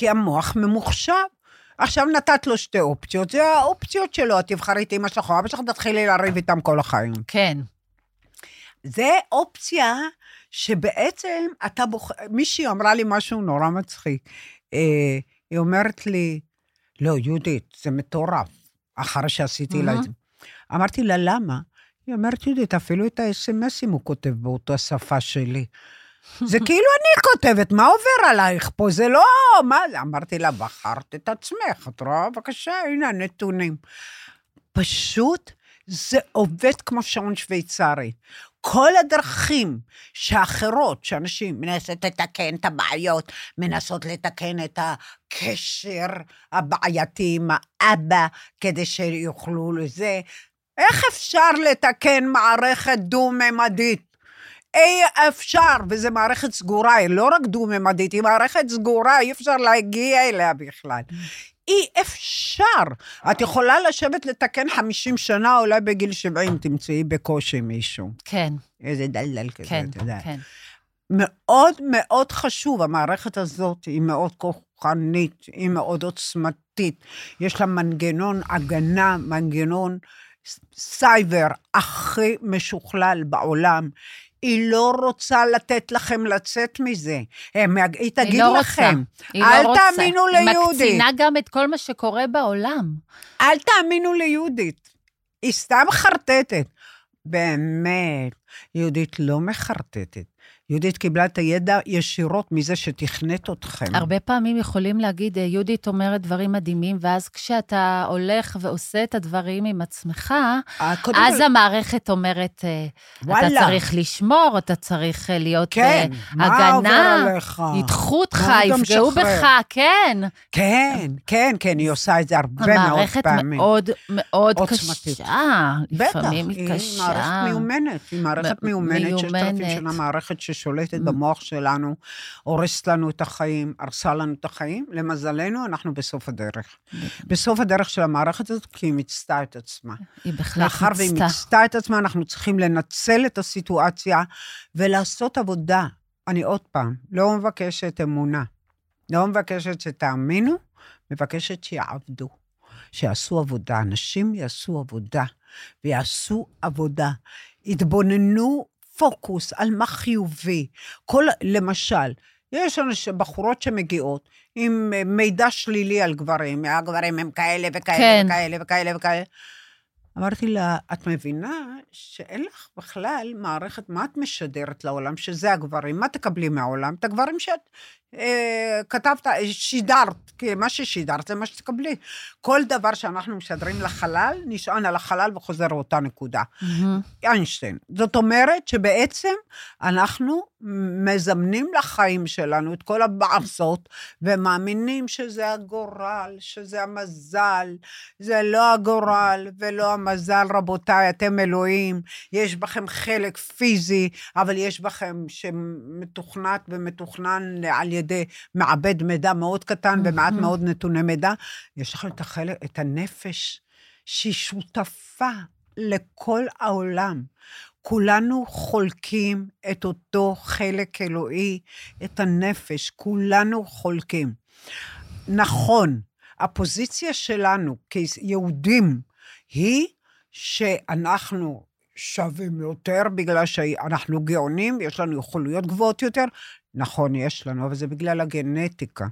כי המוח ממוחשב. עכשיו נתת לו שתי אופציות, זה האופציות שלו, את תבחרי את אמא שלך או אבא שלך, תתחילי לריב איתם כל החיים. כן. זה אופציה שבעצם אתה בוחר, מישהי אמרה לי משהו נורא מצחיק. אה, היא אומרת לי, לא, יהודית, זה מטורף, אחרי שעשיתי לה את. זה. אמרתי לה, למה? היא אומרת, יהודית, אפילו את האס.אם.אסים הוא כותב באותה שפה שלי. זה כאילו אני כותבת, מה עובר עלייך פה? זה לא, מה זה? אמרתי לה, בחרת את עצמך, את רואה? בבקשה, הנה הנתונים. פשוט זה עובד כמו שעון שוויצרי. כל הדרכים שאחרות, שאנשים מנסות לתקן את הבעיות, מנסות לתקן את הקשר הבעייתי עם האבא, כדי שיוכלו לזה, איך אפשר לתקן מערכת דו-ממדית? אי אפשר, וזו מערכת סגורה, היא לא רק דו-ממדית, היא מערכת סגורה, אי אפשר להגיע אליה בכלל. אי אפשר. את יכולה לשבת לתקן 50 שנה, אולי בגיל 70 תמצאי בקושי מישהו. כן, איזה דלדל כזה, כן, אתה יודע. כן. מאוד מאוד חשוב, המערכת הזאת היא מאוד כוחנית, היא מאוד עוצמתית. יש לה מנגנון הגנה, מנגנון סייבר הכי משוכלל בעולם. היא לא רוצה לתת לכם לצאת מזה. הם, היא תגיד היא לא לכם, רוצה. היא אל לא רוצה. תאמינו היא ליהודית. מקצינה גם את כל מה שקורה בעולם. אל תאמינו ליהודית. היא סתם חרטטת. באמת, יהודית לא מחרטטת. יהודית קיבלה את הידע ישירות מזה שתכנת אתכם. הרבה פעמים יכולים להגיד, "אה, יהודית אומרת דברים מדהימים, ואז כשאתה הולך ועושה את הדברים עם עצמך, אה, אז כל- המערכת אומרת, אה, אתה וואלה. צריך לשמור, אתה צריך להיות כן, עובר הגנה? ידחו אותך, אתה יפגעו? בך, כן. כן, כן, כן, היא עושה את זה הרבה מאוד המערכת פעמים. מאוד מאוד עוצמתית. קשה. בטח, לפעמים היא קשה. מערכת מיומנת, היא מערכת מיומנת, ששת אלפים מיומנת. שנה מערכת ששולטת במוח שלנו, הורסת לנו את החיים, הרסה לנו את החיים. למזלנו, אנחנו בסוף הדרך. בסוף הדרך של המערכת הזאת, כי היא מיצתה את עצמה. היא בהחלט מאחר והיא מיצתה. מיצתה את עצמה, אנחנו צריכים לנצל את הסיטואציה ולעשות עבודה. אני עוד פעם, לא מבקשת אמונה, לא מבקשת שתאמינו, מבקשת שיעבדו, שיעשו עבודה. אנשים יעשו עבודה, ויעשו עבודה. יתבוננו פוקוס על מה חיובי. כל, למשל, יש אנש, בחורות שמגיעות עם אה, מידע שלילי על גברים, הגברים הם כאלה וכאלה כן. וכאלה וכאלה וכאלה. אמרתי לה, את מבינה שאין לך בכלל מערכת, מה את משדרת לעולם? שזה הגברים. מה תקבלי מהעולם? את הגברים שאת אה, כתבת, אה, שידרת, כי מה ששידרת זה מה שתקבלי. כל דבר שאנחנו משדרים לחלל, נשען על החלל וחוזר לאותה נקודה. מהמם. איינשטיין. זאת אומרת שבעצם אנחנו מזמנים לחיים שלנו את כל הבעסות, ומאמינים שזה הגורל, שזה המזל. זה לא הגורל ולא המזל, רבותיי, אתם אלוהים. יש בכם חלק פיזי, אבל יש בכם שמתוכנת ומתוכנן על ידי מעבד מידע מאוד קטן ומעט. מאוד נתוני מידע. יש לכם את החלק, את הנפש, שהיא שותפה לכל העולם. כולנו חולקים את אותו חלק אלוהי, את הנפש, כולנו חולקים. נכון, הפוזיציה שלנו כיהודים היא שאנחנו שווים יותר בגלל שאנחנו גאונים, יש לנו יכולויות גבוהות יותר. נכון, יש לנו, אבל זה בגלל הגנטיקה.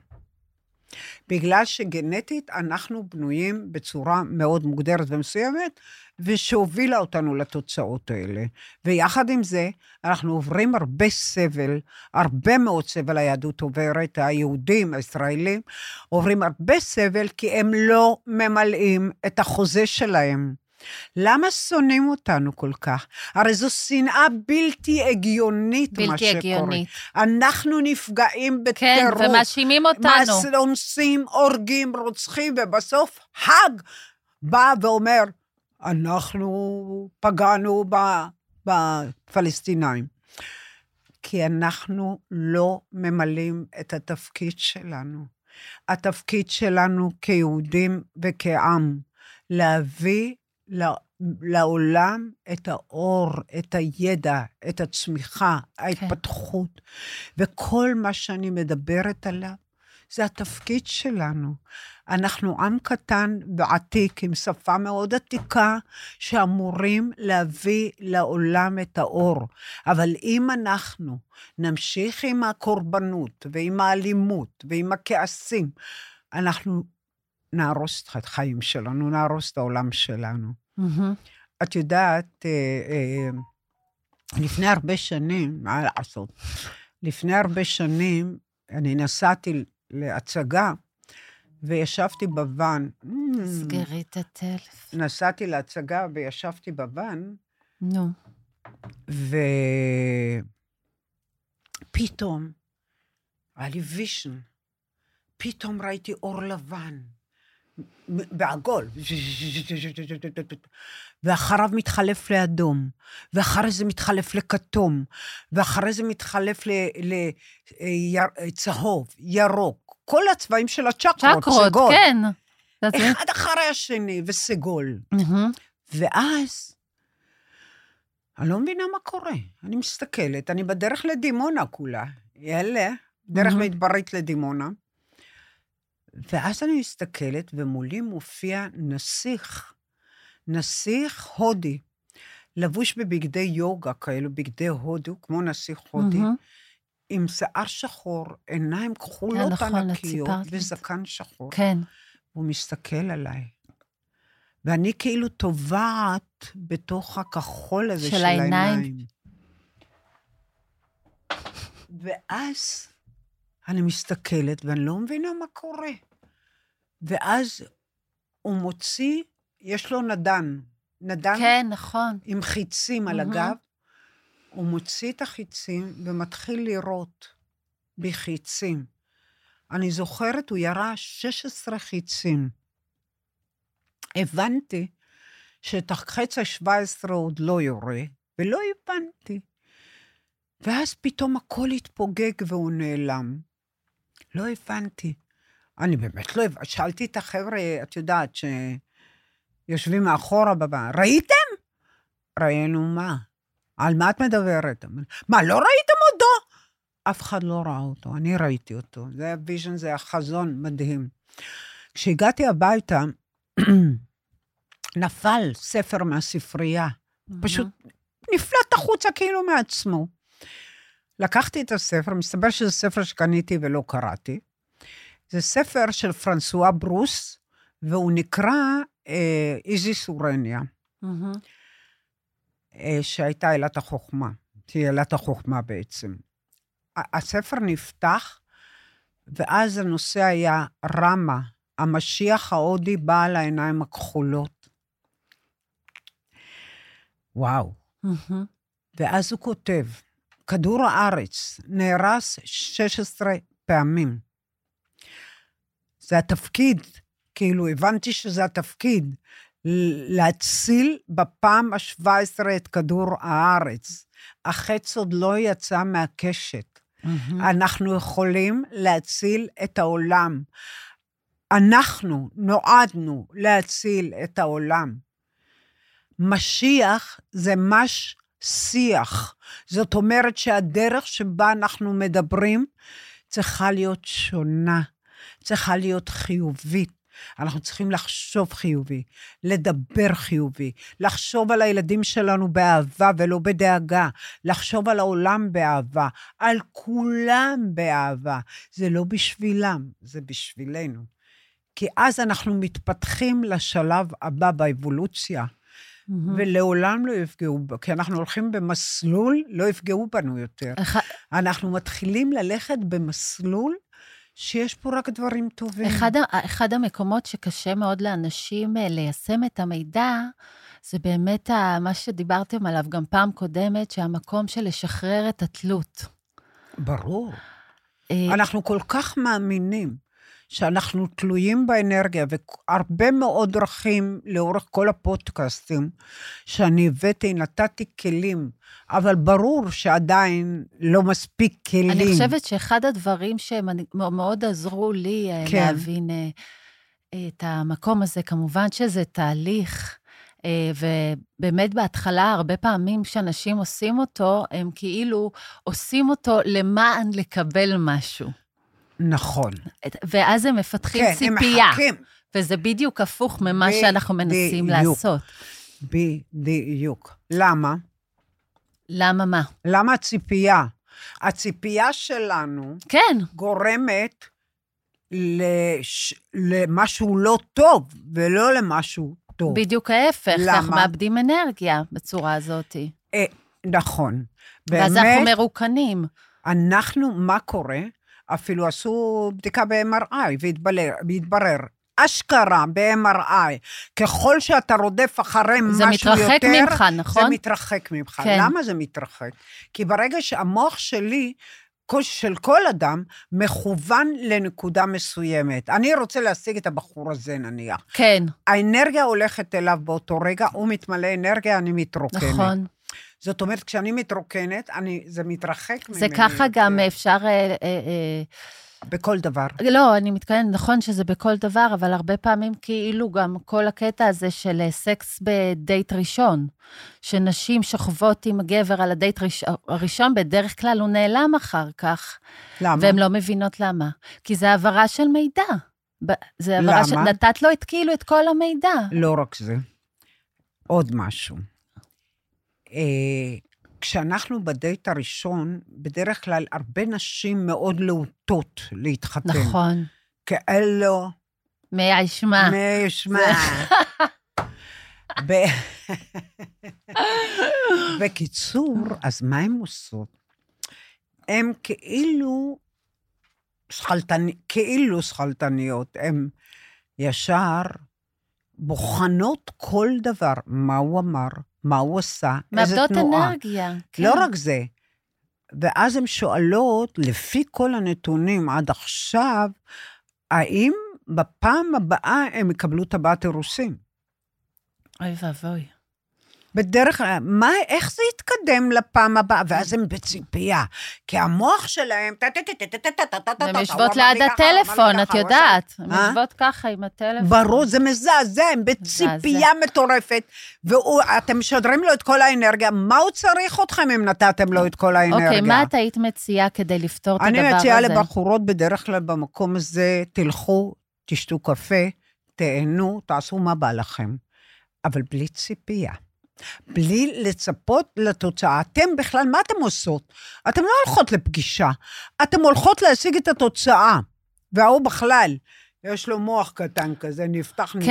בגלל שגנטית אנחנו בנויים בצורה מאוד מוגדרת ומסוימת, ושהובילה אותנו לתוצאות האלה. ויחד עם זה, אנחנו עוברים הרבה סבל, הרבה מאוד סבל היהדות עוברת, היהודים, הישראלים, עוברים הרבה סבל כי הם לא ממלאים את החוזה שלהם. למה שונאים אותנו כל כך? הרי זו שנאה בלתי הגיונית, מה בלתי שקורה. הגיונית. אנחנו נפגעים כן, בטירוף. ומאשימים אותנו. אונסים, הורגים, רוצחים, ובסוף האג בא ואומר, אנחנו פגענו ב- בפלסטינאים. כי אנחנו לא ממלאים את התפקיד שלנו. התפקיד שלנו כיהודים וכעם, להביא לעולם את האור, את הידע, את הצמיחה, ההתפתחות. וכל מה שאני מדברת עליו, זה התפקיד שלנו. אנחנו עם קטן ועתיק, עם שפה מאוד עתיקה, שאמורים להביא לעולם את האור. אבל אם אנחנו נמשיך עם הקורבנות ועם האלימות ועם הכעסים, אנחנו נהרוס את החיים שלנו, נהרוס את העולם שלנו. מהמם. את יודעת, אה, אה, לפני הרבה שנים, מה לעשות? לפני הרבה שנים, אני נסעתי להצגה, וישבתי בוואן. סגרי את הטלפון. נסעתי להצגה וישבתי בוואן, נו. ופתאום היה לי וישן. פתאום ראיתי אור לבן, בעגול, ואחריו מתחלף לאדום, ואחרי זה מתחלף לכתום, ואחרי זה מתחלף לצהוב, ירוק, כל הצבעים של הצ'קרות, צ'קרות, סגול. כן. אחד אחרי השני, וסגול. ואז, אני לא מבינה מה קורה. אני מסתכלת, אני בדרך לדימונה כולה. יאללה, דרך. מדברית לדימונה. ואז אני מסתכלת, ומולי מופיע נסיך, נסיך הודי, לבוש בבגדי יוגה כאלו, בגדי הודו, כמו נסיך הודי, מהמם. עם שיער שחור, עיניים כחולות כן, נכון, את ענקיות, וזקן שחור. כן. הוא מסתכל עליי. ואני כאילו טובעת בתוך הכחול הזה של של. העיניים. ואז אני מסתכלת ואני לא מבינה מה קורה. ואז הוא מוציא, יש לו נדן, נדן כן, נכון. עם חיצים על. הגב, הוא מוציא את החיצים ומתחיל לירות בחיצים. אני זוכרת, הוא ירה 16 חיצים. הבנתי שאת החץ ה-17 עוד לא יורה, ולא הבנתי. ואז פתאום הכל התפוגג והוא נעלם. לא הבנתי. אני באמת לא. שאלתי את החבר'ה, את יודעת, שיושבים מאחורה בבא, ראיתם? ראינו מה? על מה את מדברת? מה, לא ראיתם אותו? אף אחד לא ראה אותו, אני ראיתי אותו. זה היה vision, זה היה חזון מדהים. כשהגעתי הביתה, נפל ספר מהספרייה. פשוט נפלט החוצה כאילו מעצמו. לקחתי את הספר, מסתבר שזה ספר שקניתי ולא קראתי. זה ספר של פרנסואה ברוס, והוא נקרא אה, איזי סורניה, מהמם. אה, שהייתה אלת החוכמה. שהיא אלת החוכמה בעצם. הספר נפתח, ואז הנושא היה רמה, המשיח ההודי בעל העיניים הכחולות. וואו. מהמם. ואז הוא כותב, כדור הארץ נהרס 16 פעמים. זה התפקיד, כאילו, הבנתי שזה התפקיד, להציל בפעם ה-17 את כדור הארץ. החץ עוד לא יצא מהקשת. מהמם. אנחנו יכולים להציל את העולם. אנחנו נועדנו להציל את העולם. משיח זה מש שיח. זאת אומרת שהדרך שבה אנחנו מדברים צריכה להיות שונה, צריכה להיות חיובית. אנחנו צריכים לחשוב חיובי, לדבר חיובי, לחשוב על הילדים שלנו באהבה ולא בדאגה, לחשוב על העולם באהבה, על כולם באהבה. זה לא בשבילם, זה בשבילנו. כי אז אנחנו מתפתחים לשלב הבא באבולוציה, מהמם. ולעולם לא יפגעו כי אנחנו הולכים במסלול, לא יפגעו בנו יותר. אחד- אנחנו מתחילים ללכת במסלול שיש פה רק דברים טובים. אחד, אחד המקומות שקשה מאוד לאנשים אה, ליישם את המידע, זה באמת ה- מה שדיברתם עליו גם פעם קודמת, שהמקום של לשחרר את התלות. ברור. אה, אנחנו כל כך מאמינים שאנחנו תלויים באנרגיה, והרבה מאוד דרכים לאורך כל הפודקאסטים שאני הבאתי, נתתי כלים, אבל ברור שעדיין לא מספיק כלים. אני חושבת שאחד הדברים שהם אני- מאוד עזרו לי אה, כן. להבין אה, את המקום הזה, כמובן שזה תהליך, אה, ובאמת בהתחלה, הרבה פעמים כשאנשים עושים אותו, הם כאילו עושים אותו למען לקבל משהו. נכון. ואז הם מפתחים כן, ציפייה, הם מחכים. וזה בדיוק הפוך ממה שאנחנו מנסים בדיוק. לעשות. בדיוק. למה? למה מה? למה הציפייה? הציפייה שלנו כן, גורמת לש... למשהו לא טוב, ולא למשהו טוב. בדיוק ההפך, למה? אנחנו מאבדים אנרגיה בצורה הזאת. אה, נכון. ואז אנחנו באמת, מרוקנים. אנחנו, מה קורה? אפילו עשו בדיקה ב-MRI והתברר. אשכרה ב-MRI, ככל שאתה רודף אחרי זה משהו יותר... מתרחק ממך, נכון? זה מתרחק ממך. כן. למה זה מתרחק? כי ברגע שהמוח שלי, של כל אדם, מכוון לנקודה מסוימת. אני רוצה להשיג את הבחור הזה, נניח. כן, האנרגיה הולכת אליו באותו רגע, הוא מתמלא אנרגיה, אני מתרוקנת. נכון. זאת אומרת, כשאני מתרוקנת, אני, זה מתרחק ממני. זה ככה יותר. גם אפשר... אה, אה, אה, בכל דבר. לא, אני מתכוונת, נכון שזה בכל דבר, אבל הרבה פעמים כאילו גם כל הקטע הזה של אה, סקס בדייט ראשון, שנשים שוכבות עם הגבר על הדייט ראש, הראשון, בדרך כלל הוא נעלם אחר כך, למה? והן לא מבינות למה. כי זה העברה של מידע. זה העברה למה? שנתת לו את כאילו את כל המידע. לא רק זה, עוד משהו. אה, כשאנחנו בדייט הראשון, בדרך כלל הרבה נשים מאוד להוטות להתחתן. נכון. כאלו, מי ישמע. מי ישמע. ב- בקיצור, אז מה הן עושות? הן כאילו שכלתני, כאילו שכלתניות, הן ישר בוחנות כל דבר, מה הוא אמר, מה הוא עשה, איזה מאבדות תנועה. אנרגיה. כן. לא רק זה, ואז הן שואלות, לפי כל הנתונים עד עכשיו, האם בפעם הבאה הם יקבלו טבעת אירוסין? אוי ואבוי. בדרך כלל, מה, איך זה יתקדם לפעם הבאה? ואז הם בציפייה, כי המוח שלהם... הן יושבות ליד הטלפון, את יודעת. הן אה? יושבות ככה עם הטלפון. ברור, זה מזעזע, הם בציפייה מטורפת, ואתם משדרים לו את כל האנרגיה, מה הוא צריך אתכם אם נתתם לו את כל האנרגיה? אוקיי, מה את היית מציעה כדי לפתור את הדבר הזה? אני מציעה לבחורות בדרך כלל במקום הזה, תלכו, תשתו קפה, תהנו, תעשו מה בא לכם, אבל בלי ציפייה. בלי לצפות לתוצאה. אתם בכלל, מה אתם עושות? אתם לא הולכות לפגישה, אתם הולכות להשיג את התוצאה. וההוא בכלל, יש לו מוח קטן כזה, נפתח נסגר.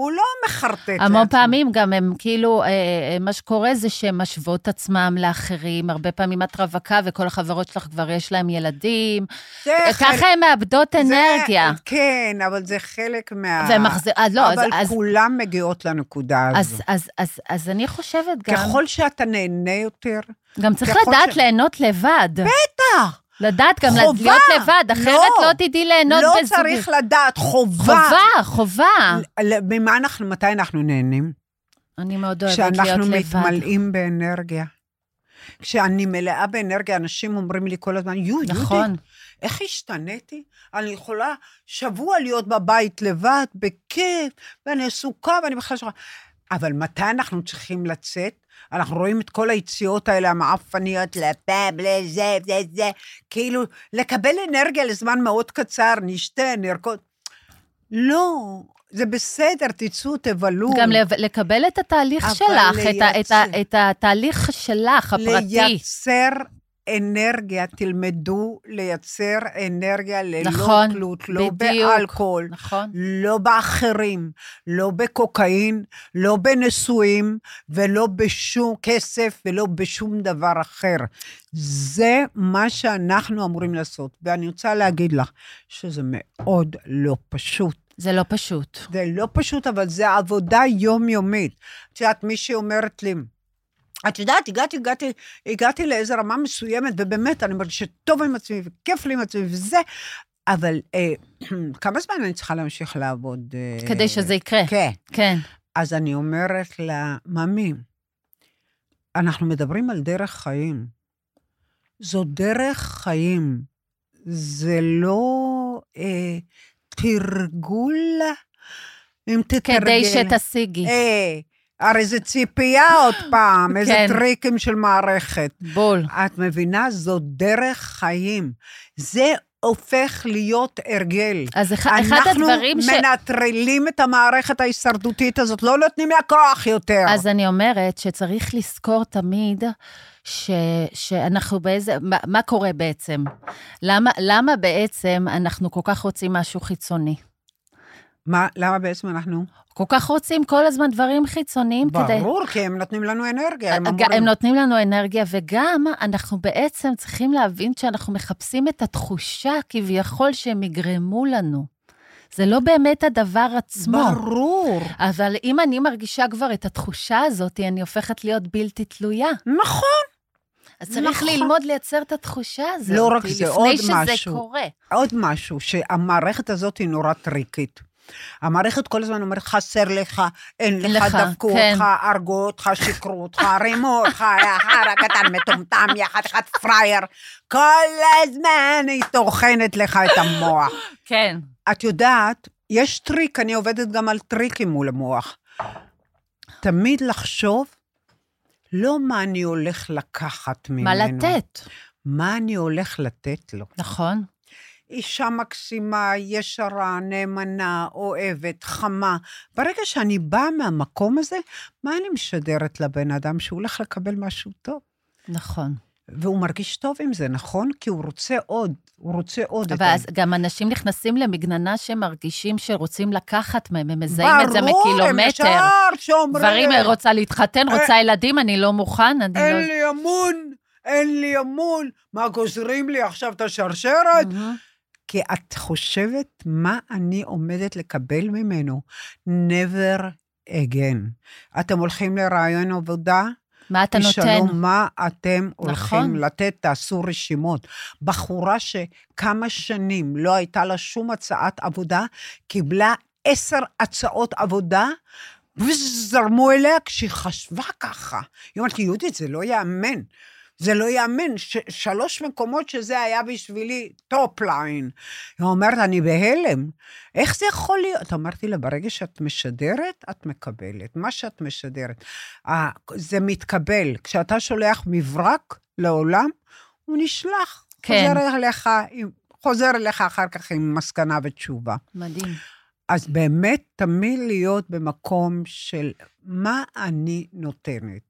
הוא לא מחרטט המון. פעמים גם הם כאילו, אה, אה, מה שקורה זה שהן משוות עצמם לאחרים, הרבה פעמים את רווקה וכל החברות שלך כבר יש להם ילדים, ככה הן מאבדות אנרגיה. כן, אבל זה חלק מה... והן מחזיר- אה, לא, אז- אבל אז- כולם מגיעות לנקודה הזו. אז, אז, אז, אז אני חושבת גם, ככל שאתה נהנה יותר, גם צריך לדעת ש- ליהנות לבד. בטח, לדעת גם חובה. להיות לבד, אחרת לא. לא תדעי ליהנות לא בזוגיות. צריך לדעת, חובה. חובה, חובה. ממה אנחנו, מתי אנחנו נהנים? אני מאוד אוהבת להיות כשאנחנו לבד. מתמלאים באנרגיה. כשאני מלאה באנרגיה, אנשים אומרים לי כל הזמן, יו, יהודית, נכון. איך השתניתי? אני יכולה שבוע להיות בבית לבד, בכיף, ואני עסוקה, ואני בכלל שוכחת. אבל מתי אנחנו צריכים לצאת? אנחנו רואים את כל היציאות האלה, המעפניות, לפאב, לזה, זה, זה, כאילו, לקבל אנרגיה לזמן מאוד קצר, נשתה, נרקוד. לא, זה בסדר, תצאו, תבלו. גם לקבל את התהליך שלך, את ה- את ה- לייצר. את התהליך שלך, הפרטי. לייצר אנרגיה, תלמדו לייצר אנרגיה ללא נכון, תלות, לא בדיוק. באלכוהול, נכון. לא באחרים, לא בקוקאין, לא בנישואים, ולא בשום כסף, ולא בשום דבר אחר. זה מה שאנחנו אמורים לעשות. ואני רוצה להגיד לך שזה מאוד לא פשוט. זה לא פשוט. זה לא פשוט, אבל זה עבודה יומיומית. את יודעת, מישהי אומרת לי, את יודעת, הגעתי, הגעתי, הגעתי לאיזו רמה מסוימת, ובאמת, אני מרגישה טוב עם עצמי, וכיף לי עם עצמי, וזה, אבל אה, כמה זמן אני צריכה להמשיך לעבוד? אה, כדי שזה יקרה. כן. כן. אז אני אומרת לה, ממי, אנחנו מדברים על דרך חיים. זו דרך חיים. זה לא אה, תרגול, אם תתרגל. כדי שתשיגי. אה, הרי זה ציפייה עוד פעם, איזה כן. טריקים של מערכת. בול. את מבינה? זו דרך חיים. זה הופך להיות הרגל. אז אחד אחד הדברים ש... אנחנו מנטרלים את המערכת ההישרדותית הזאת, לא נותנים לה כוח יותר. אז אני אומרת שצריך לזכור תמיד ש, שאנחנו באיזה, מה, מה קורה בעצם? למה, למה בעצם אנחנו כל כך רוצים משהו חיצוני? מה, למה בעצם אנחנו? כל כך רוצים כל הזמן דברים חיצוניים כדי... ברור, כי הם נותנים לנו אנרגיה. הם אמורים... הם נותנים לנו אנרגיה, וגם אנחנו בעצם צריכים להבין שאנחנו מחפשים את התחושה כביכול שהם יגרמו לנו. זה לא באמת הדבר עצמו. ברור. אבל אם אני מרגישה כבר את התחושה הזאת, אני הופכת להיות בלתי תלויה. נכון. אז צריך נכון. ללמוד לייצר את התחושה הזאת. לא רק זה, עוד לפני שזה משהו. קורה. עוד משהו, שהמערכת הזאת היא נורא טריקית. המערכת כל הזמן אומרת, חסר לך, אין לך, לך, דפקו כן. אותך, הרגו אותך, שיקרו אותך, רימו אותך, יא חרא קטן מטומטם, יא חתיכת פראייר. כל הזמן היא טוחנת לך את המוח. כן. את יודעת, יש טריק, אני עובדת גם על טריקים מול המוח. תמיד לחשוב, לא מה אני הולך לקחת ממנו. מה לתת? מה אני הולך לתת לו. נכון. אישה מקסימה, ישרה, נאמנה, אוהבת, חמה. ברגע שאני באה מהמקום הזה, מה אני משדרת לבן אדם? שהוא הולך לקבל משהו טוב. נכון. והוא מרגיש טוב עם זה, נכון? כי הוא רוצה עוד, הוא רוצה עוד. אבל אז גם אנשים נכנסים למגננה שהם מרגישים שרוצים לקחת מהם, הם מזהים את זה מקילומטר. ברור, הם ישר שאומרים... דברים, רוצה להתחתן, רוצה ילדים, אני לא מוכן, אני לא... אין לי אמון, אין לי אמון. מה, גוזרים לי עכשיו את השרשרת? מהמם. כי את חושבת מה אני עומדת לקבל ממנו. never again. אתם הולכים לרעיון עבודה? מה אתה תשאלו נותן? מה אתם הולכים נכון. לתת, תעשו רשימות. בחורה שכמה שנים לא הייתה לה שום הצעת עבודה, קיבלה עשר הצעות עבודה, וזרמו אליה כשהיא חשבה ככה. היא אומרת לי, יהודית, זה לא ייאמן. זה לא ייאמן, שלוש מקומות שזה היה בשבילי top line. היא אומרת, אני בהלם. איך זה יכול להיות? אמרתי לה, ברגע שאת משדרת, את מקבלת. מה שאת משדרת. זה מתקבל. כשאתה שולח מברק לעולם, הוא נשלח. כן. חוזר אליך, חוזר אליך אחר כך עם מסקנה ותשובה. מדהים. אז באמת, תמיד להיות במקום של מה אני נותנת.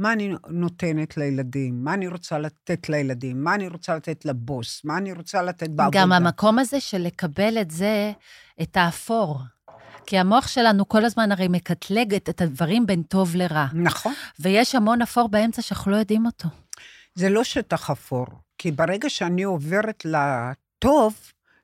מה אני נותנת לילדים, מה אני רוצה לתת לילדים, מה אני רוצה לתת לבוס, מה אני רוצה לתת בעבודה. גם המקום הזה של לקבל את זה, את האפור. כי המוח שלנו כל הזמן הרי מקטלג את הדברים בין טוב לרע. נכון. ויש המון אפור באמצע שאנחנו לא יודעים אותו. זה לא שטח אפור, כי ברגע שאני עוברת לטוב,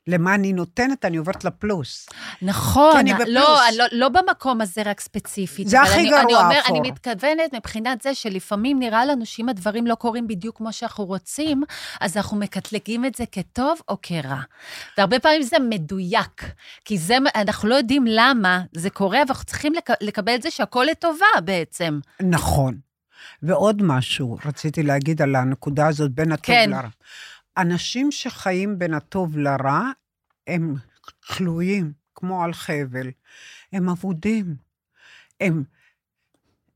למה אני נותנת, אני עוברת לפלוס. נכון, אני לא, בפלוס. לא, לא במקום הזה רק ספציפית. זה הכי אני, גרוע, אני, אומר, אפור. אני מתכוונת מבחינת זה שלפעמים נראה לנו שאם הדברים לא קורים בדיוק כמו שאנחנו רוצים, אז אנחנו מקטלגים את זה כטוב או כרע. והרבה פעמים זה מדויק, כי זה, אנחנו לא יודעים למה זה קורה, אבל אנחנו צריכים לק, לקבל את זה שהכל לטובה בעצם. נכון. ועוד משהו רציתי להגיד על הנקודה הזאת בין הטוב כן. לרע. אנשים שחיים בין הטוב לרע, הם תלויים, כמו על חבל. הם אבודים. הם...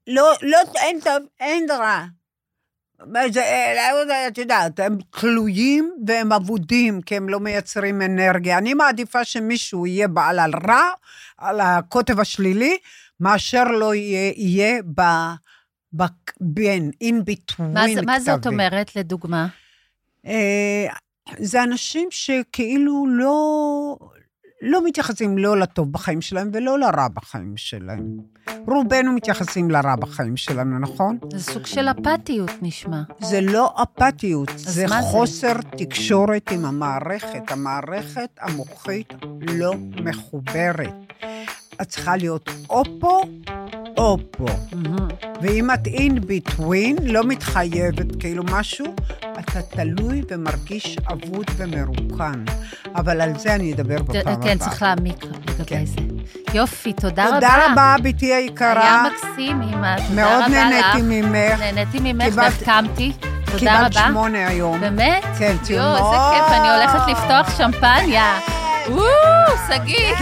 לא, לא, אין טוב, אין רע. אה, את יודעת, הם תלויים והם אבודים, כי הם לא מייצרים אנרגיה. אני מעדיפה שמישהו יהיה בעל על רע, על הקוטב השלילי, מאשר לא יהיה, יהיה ב... ב... בין, in between מה, זה, מה זאת כתבים. אומרת, לדוגמה? אה, זה אנשים שכאילו לא, לא מתייחסים לא לטוב בחיים שלהם ולא לרע בחיים שלהם. רובנו מתייחסים לרע בחיים שלנו, נכון? זה סוג של אפתיות נשמע. זה לא אפתיות, זה מה זה? חוסר תקשורת עם המערכת. המערכת המוחית לא מחוברת. את צריכה להיות או פה או פה. מהמם. ואם את in between, לא מתחייבת כאילו משהו, אתה תלוי ומרגיש אבוד ומרוקן. אבל על זה אני אדבר בפעם הבאה. כן, צריך להעמיק לגבי כן. זה. יופי, תודה רבה. תודה רבה, בתי היקרה. היה מקסים, אמא, תודה מאוד רבה לך. נהניתי ממך. נהניתי ממך קיבלת- והחכמתי. תודה קיבלת רבה. שמונה היום. באמת? כן, ציון יואו, איזה מאוד. כיף, אני הולכת לפתוח שמפניה. וואו, שגיא.